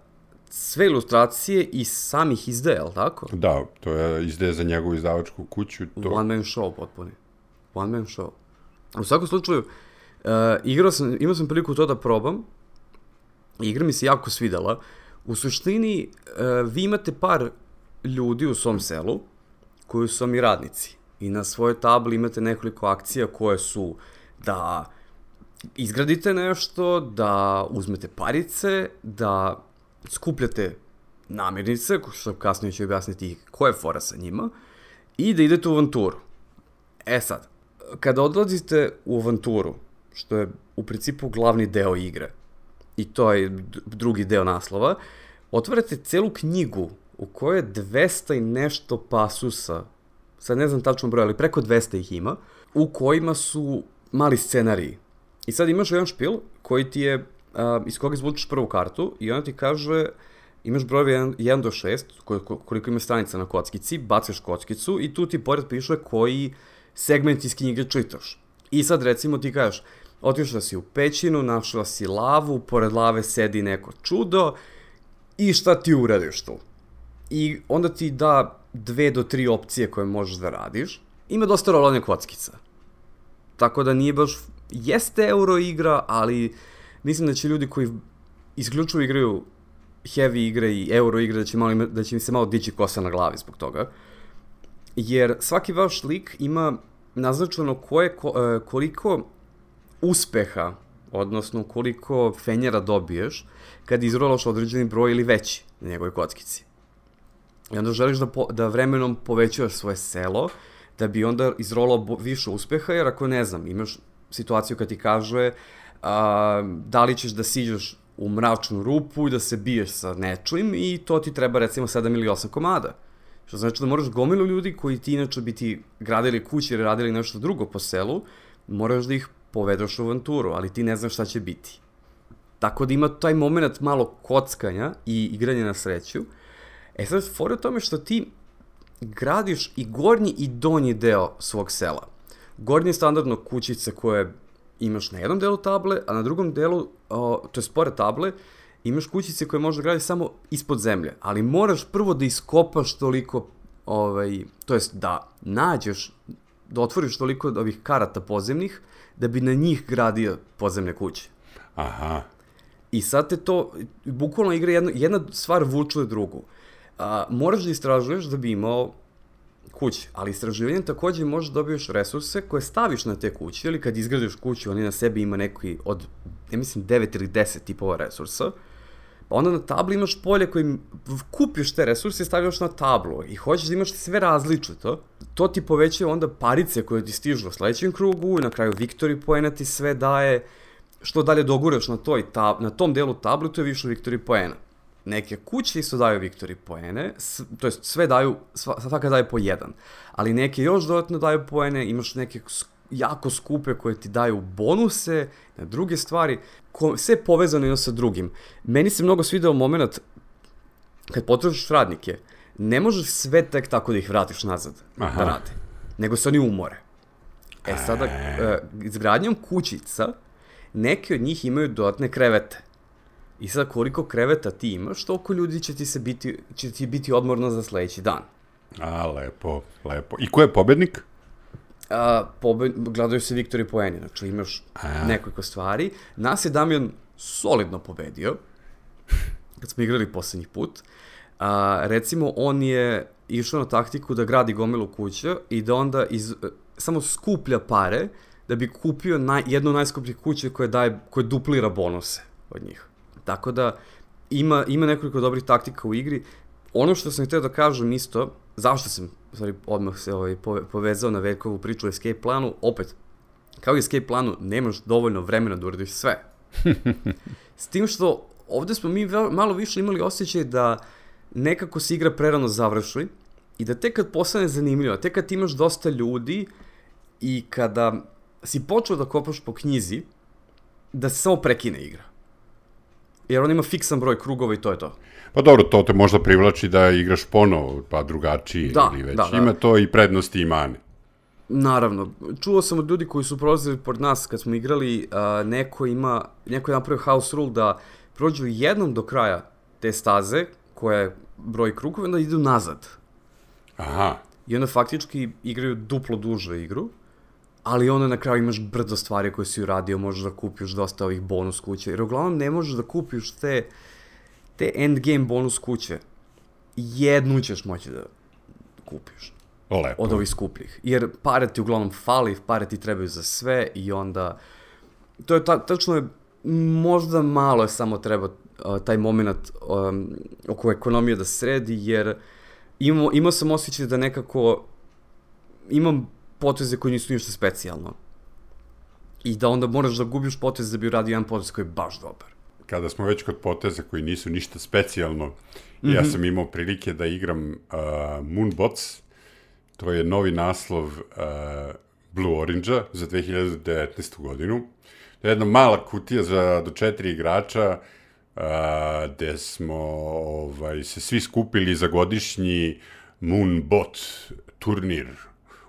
sve ilustracije i sam ih izdaje, jel tako? Da, to je izdeje za njegovu izdavačku kuću. To... One man show potpuni. One man show. U svakom slučaju, uh, igrao sam, imao sam priliku to da probam. Igra mi se jako svidela. U suštini, uh, vi imate par ljudi u svom selu koji su vam i radnici. I na svojoj tabli imate nekoliko akcija koje su da izgradite nešto, da uzmete parice, da skupljate namirnice, što kasnije ću objasniti ko je fora sa njima, i da idete u avanturu. E sad, kada odlazite u avanturu, što je u principu glavni deo igre, i to je drugi deo naslova, otvarate celu knjigu u kojoj je 200 i nešto pasusa, sad ne znam tačno broj, ali preko 200 ih ima, u kojima su mali scenariji. I sad imaš jedan špil koji ti je, a, iz koga izvučeš prvu kartu i ona ti kaže imaš brojeve 1, 1 do 6, koliko, koliko ima stranica na kockici, bacaš kockicu i tu ti pored piše koji segment iz knjige čitaš. I sad recimo ti kažeš, otišla si u pećinu, našla si lavu, pored lave sedi neko čudo i šta ti uradiš tu? I onda ti da dve do tri opcije koje možeš da radiš. Ima dosta rolanja kockica. Tako da nije baš, jeste euro igra, ali mislim da će ljudi koji isključivo igraju heavy igre i euro igre da će, malo, da će im se malo dići kosa na glavi zbog toga. Jer svaki vaš lik ima naznačeno ko je, ko, e, koliko uspeha, odnosno koliko fenjera dobiješ kad izrolaš određeni broj ili veći na njegovoj kockici. I onda želiš da, po, da vremenom povećaš svoje selo, da bi onda izrolao više uspeha, jer ako ne znam, imaš situaciju kad ti kaže a, da li ćeš da siđeš u mračnu rupu i da se biješ sa nečim i to ti treba recimo 7 ili 8 komada. Što znači da moraš gomilu ljudi koji ti inače bi ti gradili kuće ili radili nešto drugo po selu, moraš da ih povedeš u avanturu, ali ti ne znaš šta će biti. Tako da ima taj moment malo kockanja i igranja na sreću. E sad, fora u tome što ti gradiš i gornji i donji deo svog sela. Gornji je standardno kućice koje imaš na jednom delu table, a na drugom delu, o, to je pored table, imaš kućice koje možeš da gradiš samo ispod zemlje, ali moraš prvo da iskopaš toliko, ovaj, to jest da nađeš, da otvoriš toliko ovih karata pozemnih, da bi na njih gradio pozemne kuće. Aha. I sad te to, bukvalno igra jedna, jedna stvar vuče drugu. A, moraš da istražuješ da bi imao kuće, ali istraživanjem takođe možeš da dobiješ resurse koje staviš na te kuće, ili kad izgradiš kuću, oni na sebi ima neki od, ja mislim, 9 ili 10 tipova resursa, pa onda na tabli imaš polje kojim kupiš te resurse i stavljaš na tablu i hoćeš da imaš sve različito, to ti povećava onda parice koje ti stižu u sledećem krugu i na kraju Victory poena ti sve daje, što dalje doguraš na, toj tab, na tom delu tablu, to je više Victory poena. Neke kuće isto daju Victory poene, s, to jest sve daju, sva, svaka daje po jedan, ali neke još dodatno daju poene, imaš neke jako skupe koje ti daju bonuse na druge stvari, ko, sve povezano jedno sa drugim. Meni se mnogo svidao moment kad potrošiš radnike, ne možeš sve tek tako da ih vratiš nazad Aha. da rade, nego se oni umore. E sada, e, izgradnjom kućica, neke od njih imaju dodatne krevete. I sad koliko kreveta ti imaš, toliko ljudi će ti se biti, će ti biti odmorno za sledeći dan. A, lepo, lepo. I ko je pobednik? a, pobe, gledaju se Viktori poeni, znači imaš A. nekoliko stvari. Nas je Damjan solidno pobedio, kad smo igrali poslednji put. A, recimo, on je išao na taktiku da gradi gomilu kuća i da onda iz, samo skuplja pare da bi kupio naj, jednu najskupljih kuće koje, daje, koje duplira bonuse od njih. Tako da ima, ima nekoliko dobrih taktika u igri. Ono što sam htio da kažem isto, zašto sam sorry, odmah se ovaj, pove, povezao na Veljkovu priču o escape planu, opet, kao i escape planu, nemaš dovoljno vremena da uradiš sve. S tim što ovde smo mi malo više imali osjećaj da nekako se igra prerano završi i da tek kad postane zanimljivo, tek kad imaš dosta ljudi i kada si počeo da kopaš po knjizi, da se samo prekine igra. Jer on ima fiksan broj krugova i to je to. Pa dobro, to te možda privlači da igraš ponovo, pa drugačiji Da, ili već. da, da. Ima to i prednosti i mane. Naravno, čuo sam od ljudi koji su prolazili pored nas kad smo igrali, a, neko ima, neko je napravio house rule da prođu jednom do kraja te staze, koja je broj krugova, onda idu nazad. Aha, I onda faktički igraju duplo duže igru, ali onda na kraju imaš brdo stvari koje si uradio, možeš da kupiš dosta ovih bonus kuće, jer uglavnom ne možeš da kupiš te, te endgame bonus kuće. Jednu ćeš moći da kupiš lepo. od ovih skupljih. Jer pare ti uglavnom fali, pare ti trebaju za sve i onda... To je ta, tačno je, možda malo je samo treba uh, taj moment um, oko ekonomije da sredi, jer imamo, imao sam osjećaj da nekako imam poteze koji nisu ništa specijalno. I da onda moraš da gubiš potez da bi uradio jedan potez koji je baš dobar. Kada smo već kod poteza koji nisu ništa specijalno, mm Mhm. -hmm. ja sam imao prilike da igram uh, Moonbots, to je novi naslov uh, Blue Orange-a za 2019. godinu. To je jedna mala kutija za do četiri igrača, uh, gde smo ovaj, se svi skupili za godišnji Moonbot turnir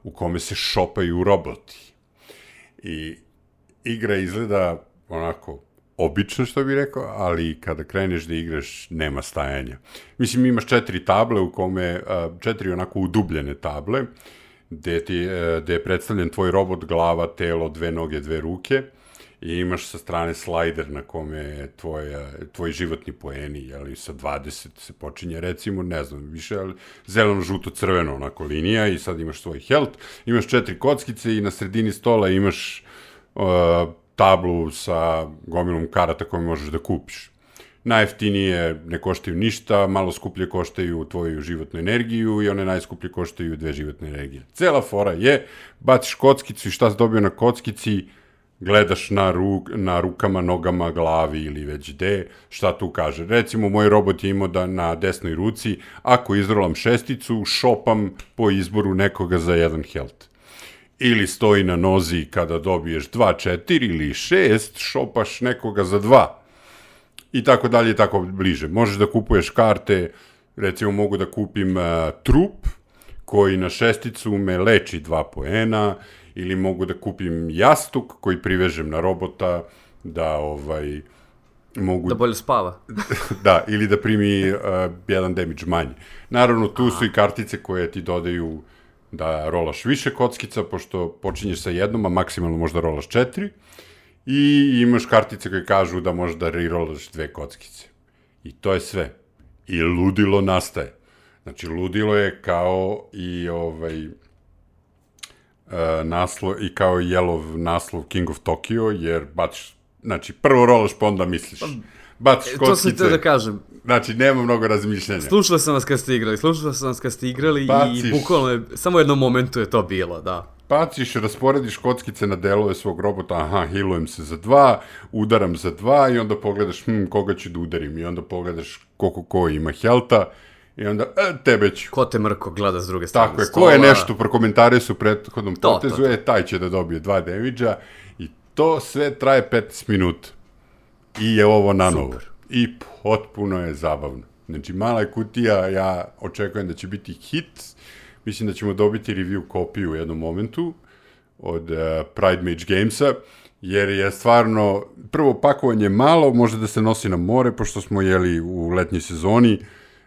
u kome se šopaju roboti. I igra izgleda onako obično što bih rekao, ali kada kreneš da igraš nema stajanja. Mislim imaš četiri table u kome, četiri onako udubljene table, gde, ti, gde je predstavljen tvoj robot, glava, telo, dve noge, dve ruke i imaš sa strane slajder na kome je tvoj, tvoj životni poeni, jeli, sa 20 se počinje, recimo, ne znam, više, ali zeleno, žuto, crveno, onako linija i sad imaš svoj health, imaš četiri kockice i na sredini stola imaš uh, tablu sa gomilom karata koje možeš da kupiš. Najjeftinije ne koštaju ništa, malo skuplje koštaju tvoju životnu energiju i one najskuplje koštaju dve životne energije. Cela fora je, baciš kockicu i šta si dobio na kockici, gledaš na, ruk, na rukama, nogama, glavi ili već gde, šta tu kaže. Recimo, moj robot je imao da na desnoj ruci, ako izrolam šesticu, šopam po izboru nekoga za jedan health ili stoji na nozi kada dobiješ 2, 4 ili 6, šopaš nekoga za 2. I tako dalje tako bliže. Možeš da kupuješ karte, recimo mogu da kupim uh, trup koji na šesticu me leči 2 poena ili mogu da kupim jastuk koji privežem na robota da ovaj mogu Da bolje spava. da, ili da primi uh, jedan damage manje. Naravno, tu su i kartice koje ti dodaju da rolaš više kockica, pošto počinješ sa jednom, a maksimalno možda rolaš četiri, i imaš kartice koje kažu da možeš da rerolaš dve kockice. I to je sve. I ludilo nastaje. Znači, ludilo je kao i ovaj naslov, i kao i jelov naslov King of Tokyo, jer baciš, znači, prvo rolaš, pa onda misliš. Baciš E, to sam kockice, htio da kažem. znači, nema mnogo razmišljanja. Slušao sam vas kad ste igrali, slušao sam vas kad ste igrali Baciš. i bukvalno je, samo u jednom momentu je to bilo, da. Baciš, rasporediš kockice na delove svog robota, aha, healujem se za dva, udaram za dva i onda pogledaš, hm, koga ću da udarim i onda pogledaš koliko ko ima helta i onda, e, tebe ću. Ko te mrko gleda s druge strane Tako je, stola. ko je nešto prokomentare su prethodnom To, potezu, to, to. e, taj će da dobije dva damage i to sve traje 15 minuta. I je ovo na novo. I potpuno je zabavno. Znači, mala je kutija, ja očekujem da će biti hit. Mislim da ćemo dobiti review kopiju u jednom momentu od uh, Pride Mage Gamesa, jer je stvarno, prvo pakovanje je malo, može da se nosi na more, pošto smo jeli u letnjoj sezoni,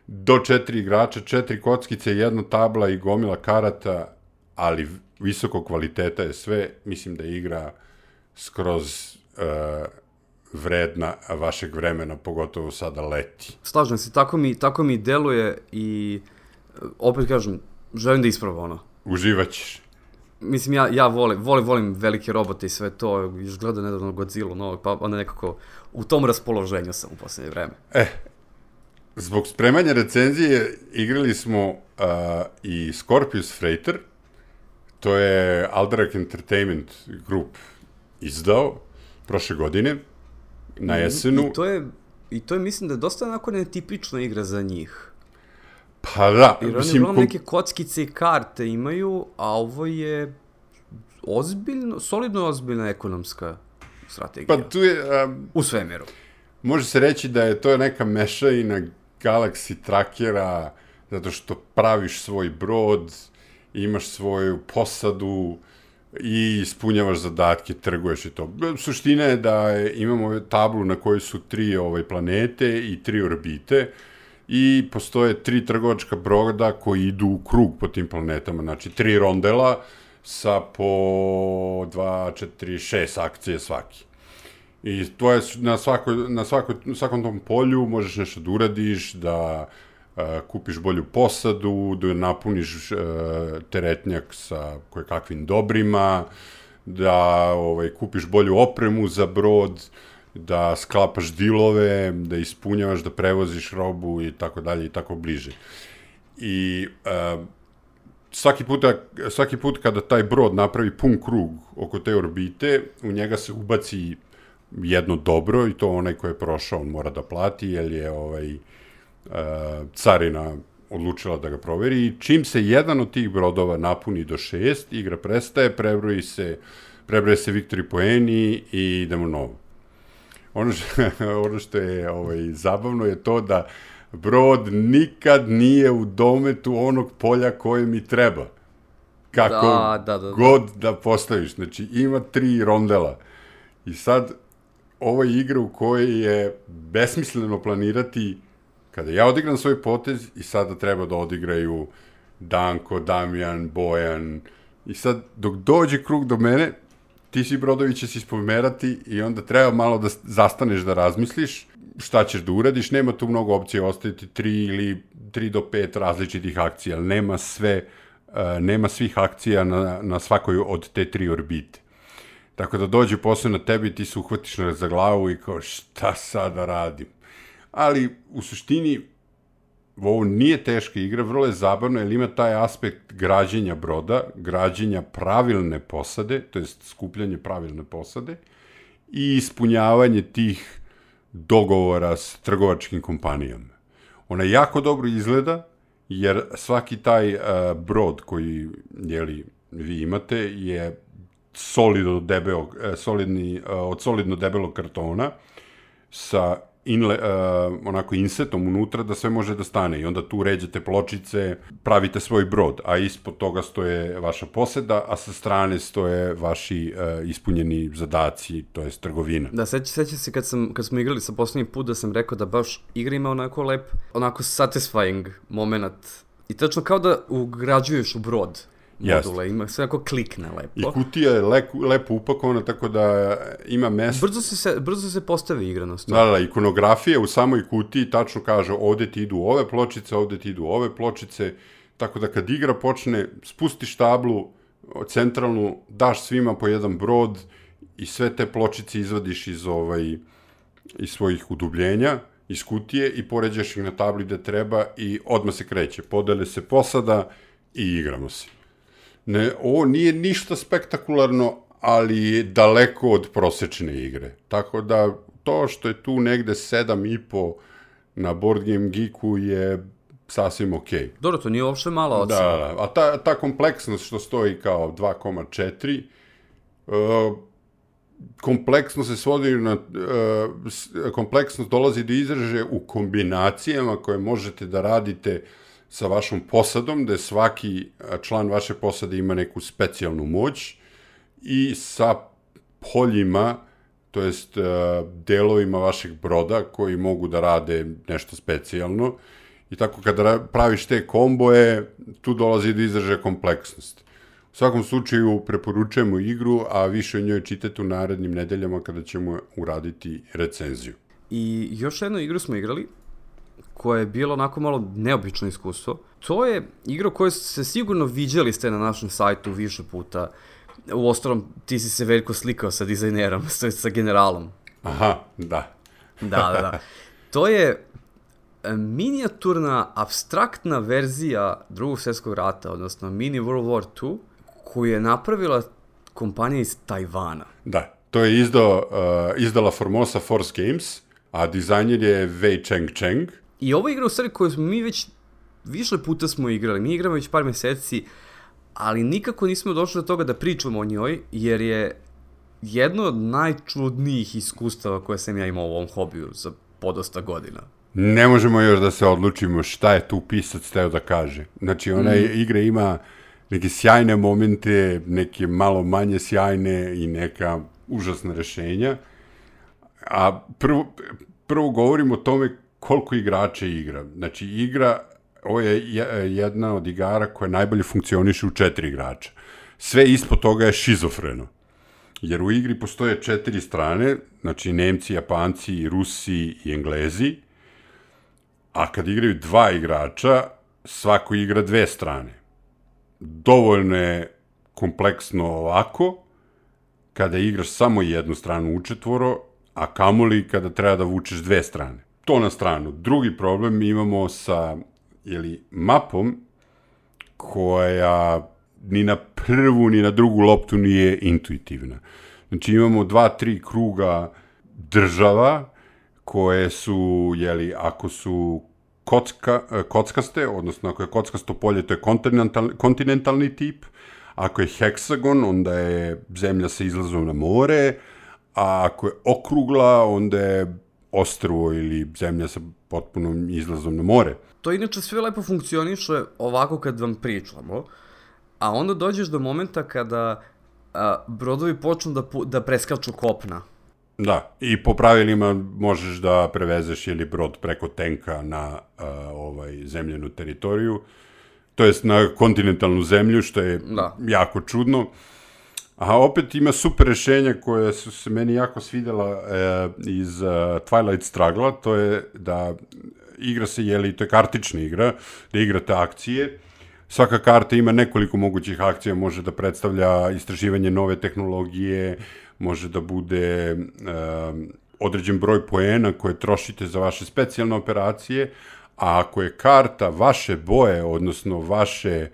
do četiri igrača, četiri kockice, jedna tabla i gomila karata, ali visokog kvaliteta je sve, mislim da igra skroz uh, vredna vašeg vremena, pogotovo sada leti. Slažem se, tako mi, tako mi deluje i opet kažem, želim da isprobam ono. Uživaćeš. Mislim, ja, ja volim, volim, volim velike robote i sve to, još gleda nedavno Godzilla novog, pa onda nekako u tom raspoloženju sam u poslednje vreme. E, zbog spremanja recenzije igrali smo uh, i Scorpius Freighter, to je Alderac Entertainment Group izdao prošle godine, na jesenu. I to je, i to je mislim da je dosta onako netipična igra za njih. Pa da, Jer oni uglavnom neke kockice i karte imaju, a ovo je ozbiljno, solidno ozbiljna ekonomska strategija. pa tu je, um, U svemiru. može se reći da je to neka mešajina Galaxy Trackera, zato što praviš svoj brod, imaš svoju posadu i ispunjavaš zadatke, trguješ i to. Suština je da imamo tablu na kojoj su tri ovaj, planete i tri orbite i postoje tri trgovačka broda koji idu u krug po tim planetama, znači tri rondela sa po 2, 4, 6 akcije svaki. I to je na, svako, na, svako, svakom tom polju možeš nešto da uradiš, da uh, kupiš bolju posadu, da napuniš uh, teretnjak sa koje kakvim dobrima, da ovaj, kupiš bolju opremu za brod, da sklapaš dilove, da ispunjavaš, da prevoziš robu i tako dalje i tako bliže. I uh, svaki, puta, svaki put kada taj brod napravi pun krug oko te orbite, u njega se ubaci jedno dobro i to onaj ko je prošao on mora da plati jer je ovaj uh, carina odlučila da ga proveri i čim se jedan od tih brodova napuni do šest, igra prestaje, prebroji se, prebroje se Viktori poeni i idemo novo. Ono što, ono što je ovaj, zabavno je to da brod nikad nije u dometu onog polja koje mi treba. Kako Da, da, da, da. god da postaviš. Znači, ima tri rondela. I sad, ovo je igra u kojoj je besmisleno planirati kada ja odigram svoj potez i sada treba da odigraju Danko, Damjan, Bojan i sad dok dođe krug do mene ti svi brodovi će se ispomerati i onda treba malo da zastaneš da razmisliš šta ćeš da uradiš, nema tu mnogo opcija, ostaviti tri ili tri do pet različitih akcija, ali nema sve, uh, nema svih akcija na, na svakoj od te tri orbite. Tako da dođe posle na tebi, ti se uhvatiš za glavu i kao šta sada radim. Ali u suštini ovo nije teška igra, vrlo je zabavno jer ima taj aspekt građenja broda, građenja pravilne posade, to jest skupljanje pravilne posade i ispunjavanje tih dogovora s trgovačkim kompanijama. Ona jako dobro izgleda, jer svaki taj uh, brod koji jeli, vi imate je solidno debelog, uh, solidni, uh, od solidno debelog kartona sa inle, uh, onako insetom unutra da sve može da stane i onda tu ređete pločice, pravite svoj brod, a ispod toga stoje vaša poseda, a sa strane stoje vaši uh, ispunjeni zadaci, to je trgovina. Da, seća, seća se kad, sam, kad smo igrali sa poslednji put da sam rekao da baš igra ima onako lep, onako satisfying moment. I tačno kao da ugrađuješ u brod module, ima sve ako klikne lepo. I kutija je lepo, lepo upakovana, tako da ima mesto. Brzo se, se, brzo se postavi igra na Da, da, ikonografija u samoj kutiji tačno kaže ovde ti idu ove pločice, ovde ti idu ove pločice, tako da kad igra počne, spustiš tablu centralnu, daš svima po jedan brod i sve te pločice izvadiš iz, ovaj, iz svojih udubljenja, iz kutije i poređaš ih na tabli gde treba i odmah se kreće. Podele se posada i igramo se. Ne, ovo nije ništa spektakularno, ali je daleko od prosečne igre. Tako da to što je tu negde 7,5 na Board Game Geeku je sasvim okej. Okay. Dobro, to nije uopšte mala ocena. Da, da, a ta, ta kompleksnost što stoji kao 2,4, uh, kompleksno se svodi na, uh, kompleksnost dolazi do izraže u kombinacijama koje možete da radite sa vašom posadom, da svaki član vaše posade ima neku specijalnu moć i sa poljima, to jest delovima vašeg broda koji mogu da rade nešto specijalno. I tako kada praviš te komboje, tu dolazi do izražaja kompleksnost. U svakom slučaju preporučujemo igru, a više o njoj čitate u narednim nedeljama kada ćemo uraditi recenziju. I još jednu igru smo igrali, koja je bilo onako malo neobično iskustvo. To je igra koju ste sigurno viđali ste na našem sajtu više puta. U ostalom, ti si se veliko slikao sa dizajnerom, sa, sa generalom. Aha, da. da, da, da. To je e, minijaturna, abstraktna verzija drugog svjetskog rata, odnosno mini World War II, koju je napravila kompanija iz Tajvana. Da, to je izdao, uh, izdala Formosa Force Games, a dizajner je Wei Cheng Cheng. I ovo igra u stvari koju smo mi već više puta smo igrali. Mi igramo već par meseci, ali nikako nismo došli do toga da pričamo o njoj, jer je jedno od najčudnijih iskustava koje sam ja imao u ovom hobiju za podosta godina. Ne možemo još da se odlučimo šta je tu pisac teo da kaže. Znači, ona mm. igra ima neke sjajne momente, neke malo manje sjajne i neka užasna rešenja. A prvo, prvo govorimo o tome koliko igrača igra. Znači, igra, ovo je jedna od igara koja najbolje funkcioniše u četiri igrača. Sve ispod toga je šizofreno. Jer u igri postoje četiri strane, znači Nemci, Japanci, Rusi i Englezi, a kad igraju dva igrača, svako igra dve strane. Dovoljno je kompleksno ovako, kada igraš samo jednu stranu u četvoro, a kamoli kada treba da vučeš dve strane. To na stranu. Drugi problem imamo sa jeli, mapom koja ni na prvu ni na drugu loptu nije intuitivna. Znači imamo dva, tri kruga država koje su, jeli, ako su kocka, kockaste, odnosno ako je kockasto polje, to je kontinental, kontinentalni tip, ako je heksagon, onda je zemlja sa izlazom na more, a ako je okrugla, onda je ostrvo ili zemlja sa potpunom izlazom na more. To inače sve lepo funkcioniše ovako kad vam pričamo, a onda dođeš do momenta kada a, brodovi počnu da, da preskaču kopna. Da, i po pravilima možeš da prevezeš ili brod preko tenka na a, ovaj zemljenu teritoriju, to jest na kontinentalnu zemlju, što je da. jako čudno. A opet ima super rešenja koje su se meni jako svidela e, iz uh, Twilight Struggle, to je da igra se, jeli, to je kartična igra, da igrate akcije, svaka karta ima nekoliko mogućih akcija, može da predstavlja istraživanje nove tehnologije, može da bude uh, određen broj poena koje trošite za vaše specijalne operacije, a ako je karta vaše boje, odnosno vaše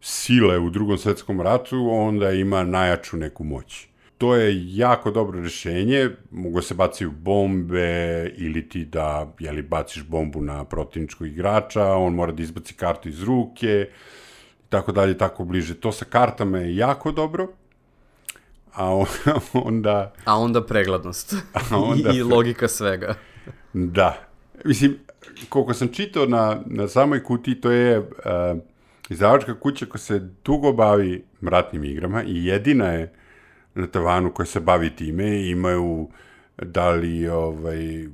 sile u drugom svetskom ratu, onda ima najjaču neku moć. To je jako dobro rešenje, mogu se baciti bombe ili ti da jeli, baciš bombu na protivničkog igrača, on mora da izbaci kartu iz ruke, tako dalje, tako bliže. To sa kartama je jako dobro, a onda... A onda preglednost a onda i logika svega. Da. Mislim, koliko sam čitao na, na samoj kutiji, to je uh, izdavačka kuća koja se dugo bavi ratnim igrama i jedina je na tavanu koja se bavi time imaju da li ovaj,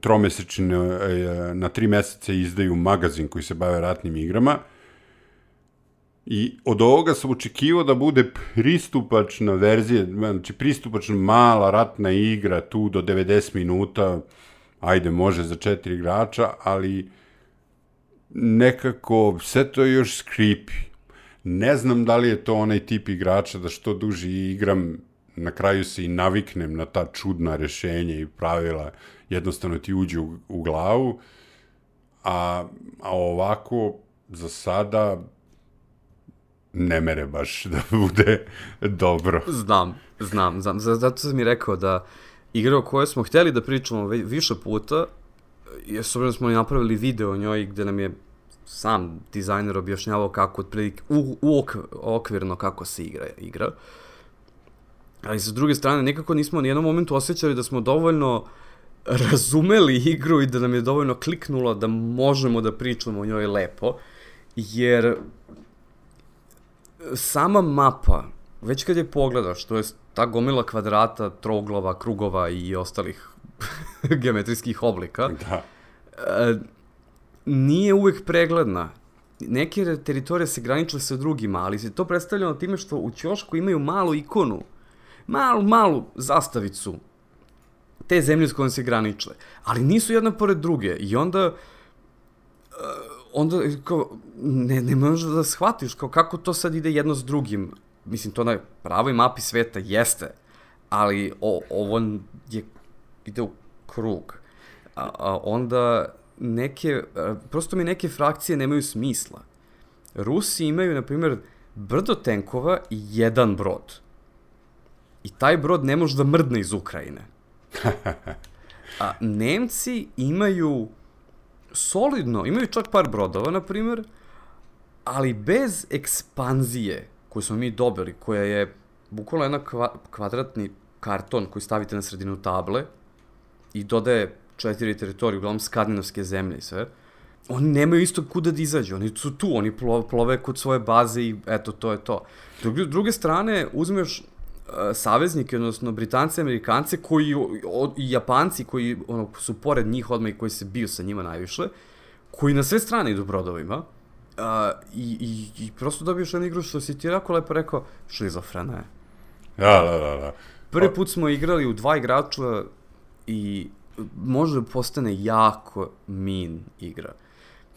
tromesečne, e, na tri meseca izdaju magazin koji se bave ratnim igrama. I od ovoga sam očekivao da bude pristupačna verzija, znači pristupačna mala ratna igra tu do 90 minuta, ajde može za četiri igrača, ali nekako sve to još skripi. Ne znam da li je to onaj tip igrača da što duži igram, na kraju se i naviknem na ta čudna rešenja i pravila, jednostavno ti uđu u, u glavu, a, a ovako za sada ne mere baš da bude dobro. Znam, znam, znam. Zato sam mi rekao da igra o kojoj smo hteli da pričamo više puta, jer s obzirom smo napravili video o njoj gde nam je sam dizajner objašnjavao kako otprilike u, u okvirno kako se igra igra. Ali sa druge strane nekako nismo ni jednom momentu osjećali da smo dovoljno razumeli igru i da nam je dovoljno kliknulo da možemo da pričamo o njoj lepo, jer sama mapa, već kad je pogledaš, to je ta gomila kvadrata, troglova, krugova i ostalih geometrijskih oblika, da. E, nije uvek pregledna. neke teritorije se graničile sa drugima, ali se to predstavljeno time što u ćošku imaju malu ikonu, malu, malu zastavicu te zemlje s kojom se graničile, ali nisu jedna pored druge i onda uh, onda kao, ne, ne možeš da shvatiš kao kako to sad ide jedno s drugim. Mislim, to na pravoj mapi sveta jeste, ali o, ovo je, ide u krug. A, a onda neke, a, prosto mi neke frakcije nemaju smisla. Rusi imaju, na primjer, brdo tenkova i jedan brod. I taj brod ne može da mrdne iz Ukrajine. A Nemci imaju solidno, imaju čak par brodova, na primjer, ali bez ekspanzije koju smo mi dobili, koja je bukvalno jedna kva, kvadratni karton koji stavite na sredinu table i dodaje četiri teritorije, uglavnom skandinavske zemlje i sve, oni nemaju isto kuda da izađu, oni su tu, oni plove, kod svoje baze i eto, to je to. Druge, druge strane, uzmeš uh, saveznike, odnosno Britance, Amerikance, koji, i Japanci, koji ono, su pored njih odmah i koji se bio sa njima najviše, koji na sve strane idu brodovima, uh, i, i, i prosto dobiješ jednu igru što si ti jako lepo rekao, šizofrena je. Da, da, da, da. Prvi put smo igrali u dva igrača i može da postane jako min igra.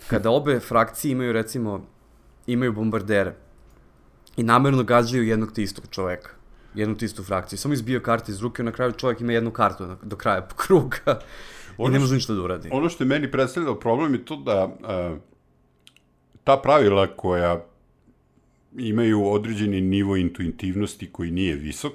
Kada obe frakcije imaju, recimo, imaju bombardere i namerno gađaju jednog te istog čoveka, jednu te istu frakciju, samo izbio karte iz ruke, na kraju čovjek ima jednu kartu do kraja kruga i ne može ništa da uradi. Ono što je meni predstavljalo problem je to da uh, ta pravila koja imaju određeni nivo intuitivnosti koji nije visok,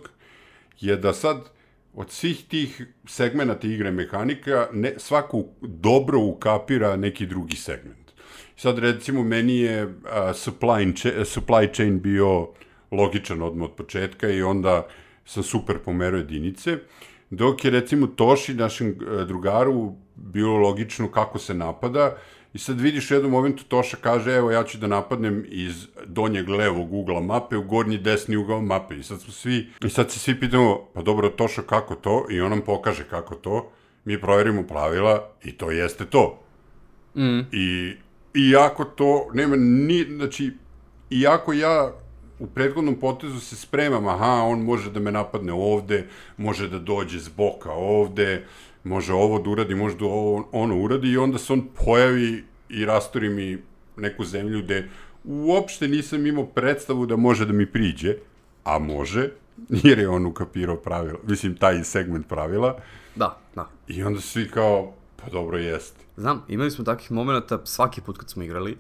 je da sad od svih tih segmenta igre mehanika ne, svako dobro ukapira neki drugi segment. Sad recimo meni je uh, supply, chain, supply chain bio logičan odmah od početka i onda sam super pomerao jedinice, dok je recimo Toši, našem drugaru, bilo logično kako se napada, I sad vidiš u jednom momentu Toša kaže, evo ja ću da napadnem iz donjeg levog ugla mape u gornji desni ugao mape. I sad smo svi, i sad se svi pitamo, pa dobro Toša kako to? I on nam pokaže kako to. Mi proverimo pravila i to jeste to. Mm. I, iako to nema ni, znači, iako ja u prethodnom potezu se spremam, aha, on može da me napadne ovde, može da dođe z boka ovde, može ovo da uradi, može da ovo, ono uradi i onda se on pojavi i rastori mi neku zemlju gde uopšte nisam imao predstavu da može da mi priđe, a može, jer je on ukapirao pravila, mislim, taj segment pravila. Da, da. I onda svi kao, pa dobro, jeste. Znam, imali smo takvih momenta svaki put kad smo igrali.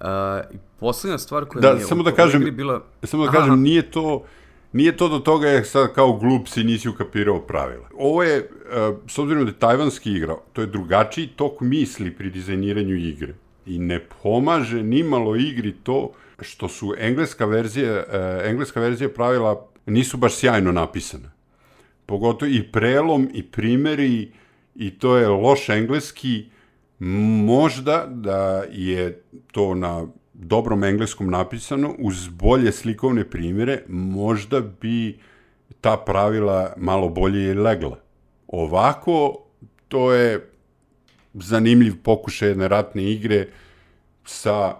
Uh, I poslednja stvar koja da, mi je samo da kažem, bila... Samo da kažem, Aha. nije to Nije to do toga je sad kao glup si nisi ukapirao pravila. Ovo je, uh, s obzirom da je tajvanski igra, to je drugačiji tok misli pri dizajniranju igre. I ne pomaže ni malo igri to što su engleska verzija, uh, engleska verzija pravila nisu baš sjajno napisane. Pogotovo i prelom i primeri i to je loš engleski. Možda da je to na dobrom engleskom napisano, uz bolje slikovne primjere, možda bi ta pravila malo bolje i legla. Ovako, to je zanimljiv pokušaj jedne ratne igre sa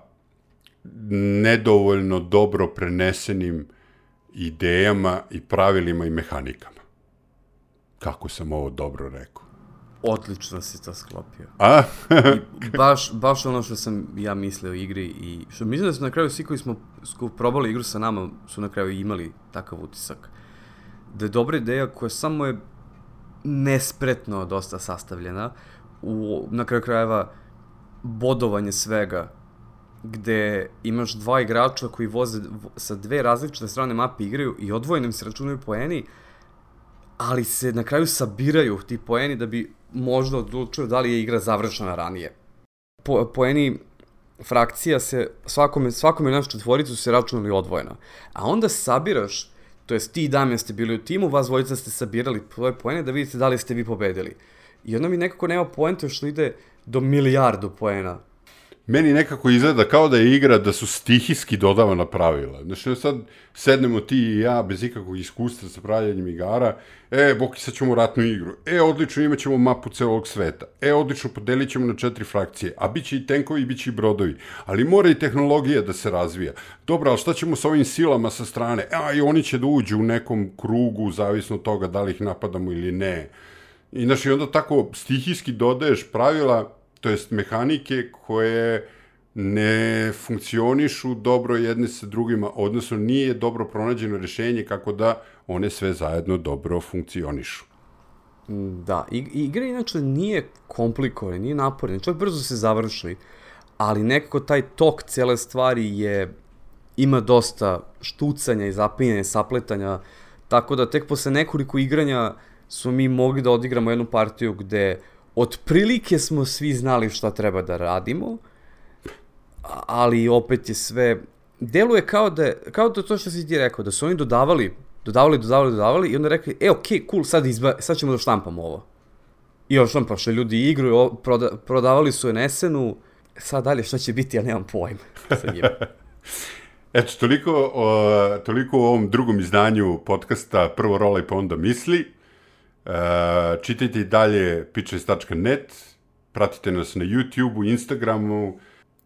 nedovoljno dobro prenesenim idejama i pravilima i mehanikama. Kako sam ovo dobro rekao? Odlično si to sklopio. A? I baš, baš ono što sam ja mislio o igri i što mislim da su na kraju svi koji smo probali igru sa nama su na kraju imali takav utisak. Da je dobra ideja koja samo je nespretno dosta sastavljena u, na kraju krajeva bodovanje svega gde imaš dva igrača koji voze sa dve različite strane mape igraju i odvojenim se računaju poeni, ali se na kraju sabiraju ti poeni da bi možda odlučuju da li je igra završena ranije. Po, poeni frakcija se, svakome, svakome naš četvoricu se računali odvojeno. A onda sabiraš, to jest ti i Damjan ste bili u timu, vas dvojica ste sabirali svoje poene da vidite da li ste vi pobedili. I onda mi nekako nema poenta što ide do milijardu poena. Meni nekako izgleda kao da je igra da su stihijski dodavana pravila. Znači, sad sednemo ti i ja bez ikakvog iskustva sa pravljanjem igara, e, Boki, sad ćemo ratnu igru, e, odlično, imat ćemo mapu celog sveta, e, odlično, podelit ćemo na četiri frakcije, a bit će i tenkovi, bit će i brodovi, ali mora i tehnologija da se razvija. Dobro, ali šta ćemo sa ovim silama sa strane? A, i oni će da uđu u nekom krugu, zavisno od toga da li ih napadamo ili ne. I, znači, onda tako stihijski dodaješ pravila, to jest mehanike koje ne funkcionišu dobro jedne sa drugima, odnosno nije dobro pronađeno rešenje kako da one sve zajedno dobro funkcionišu. Da, I, igra inače nije komplikovana, nije naporna, čak brzo se završi, ali nekako taj tok cele stvari je, ima dosta štucanja i zapinjanja, sapletanja, tako da tek posle nekoliko igranja smo mi mogli da odigramo jednu partiju gde otprilike smo svi znali šta treba da radimo, ali opet je sve, deluje kao da, kao da to što si ti rekao, da su oni dodavali, dodavali, dodavali, dodavali i onda rekli, e, okay, cool, sad, izba, sad ćemo da štampamo ovo. I ovo štampa, što ljudi igru, proda, prodavali su NSN-u, sad dalje šta će biti, ja nemam pojma sa njima. Eto, toliko, o, toliko u ovom drugom izdanju podcasta Prvo rola i pa onda misli. Uh, čitajte i dalje pitches.net, pratite nas na YouTube-u, Instagramu,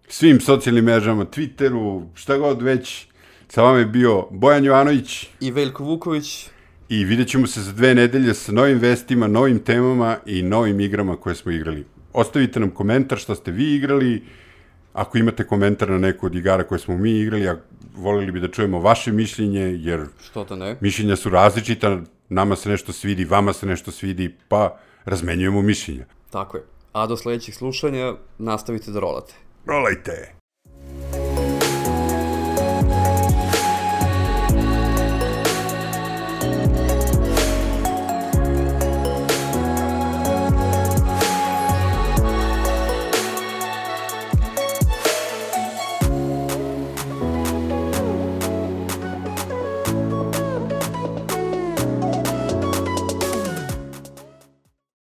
svim socijalnim mrežama, Twitteru, šta god već. Sa vama je bio Bojan Jovanović i Veljko Vuković. I vidjet ćemo se za dve nedelje sa novim vestima, novim temama i novim igrama koje smo igrali. Ostavite nam komentar šta ste vi igrali, ako imate komentar na neku od igara koje smo mi igrali, a volili bi da čujemo vaše mišljenje, jer Što to ne? mišljenja su različita, nama se nešto svidi, vama se nešto svidi, pa razmenjujemo mišljenja. Tako je. A do sledećih slušanja nastavite da rolate. Rolajte!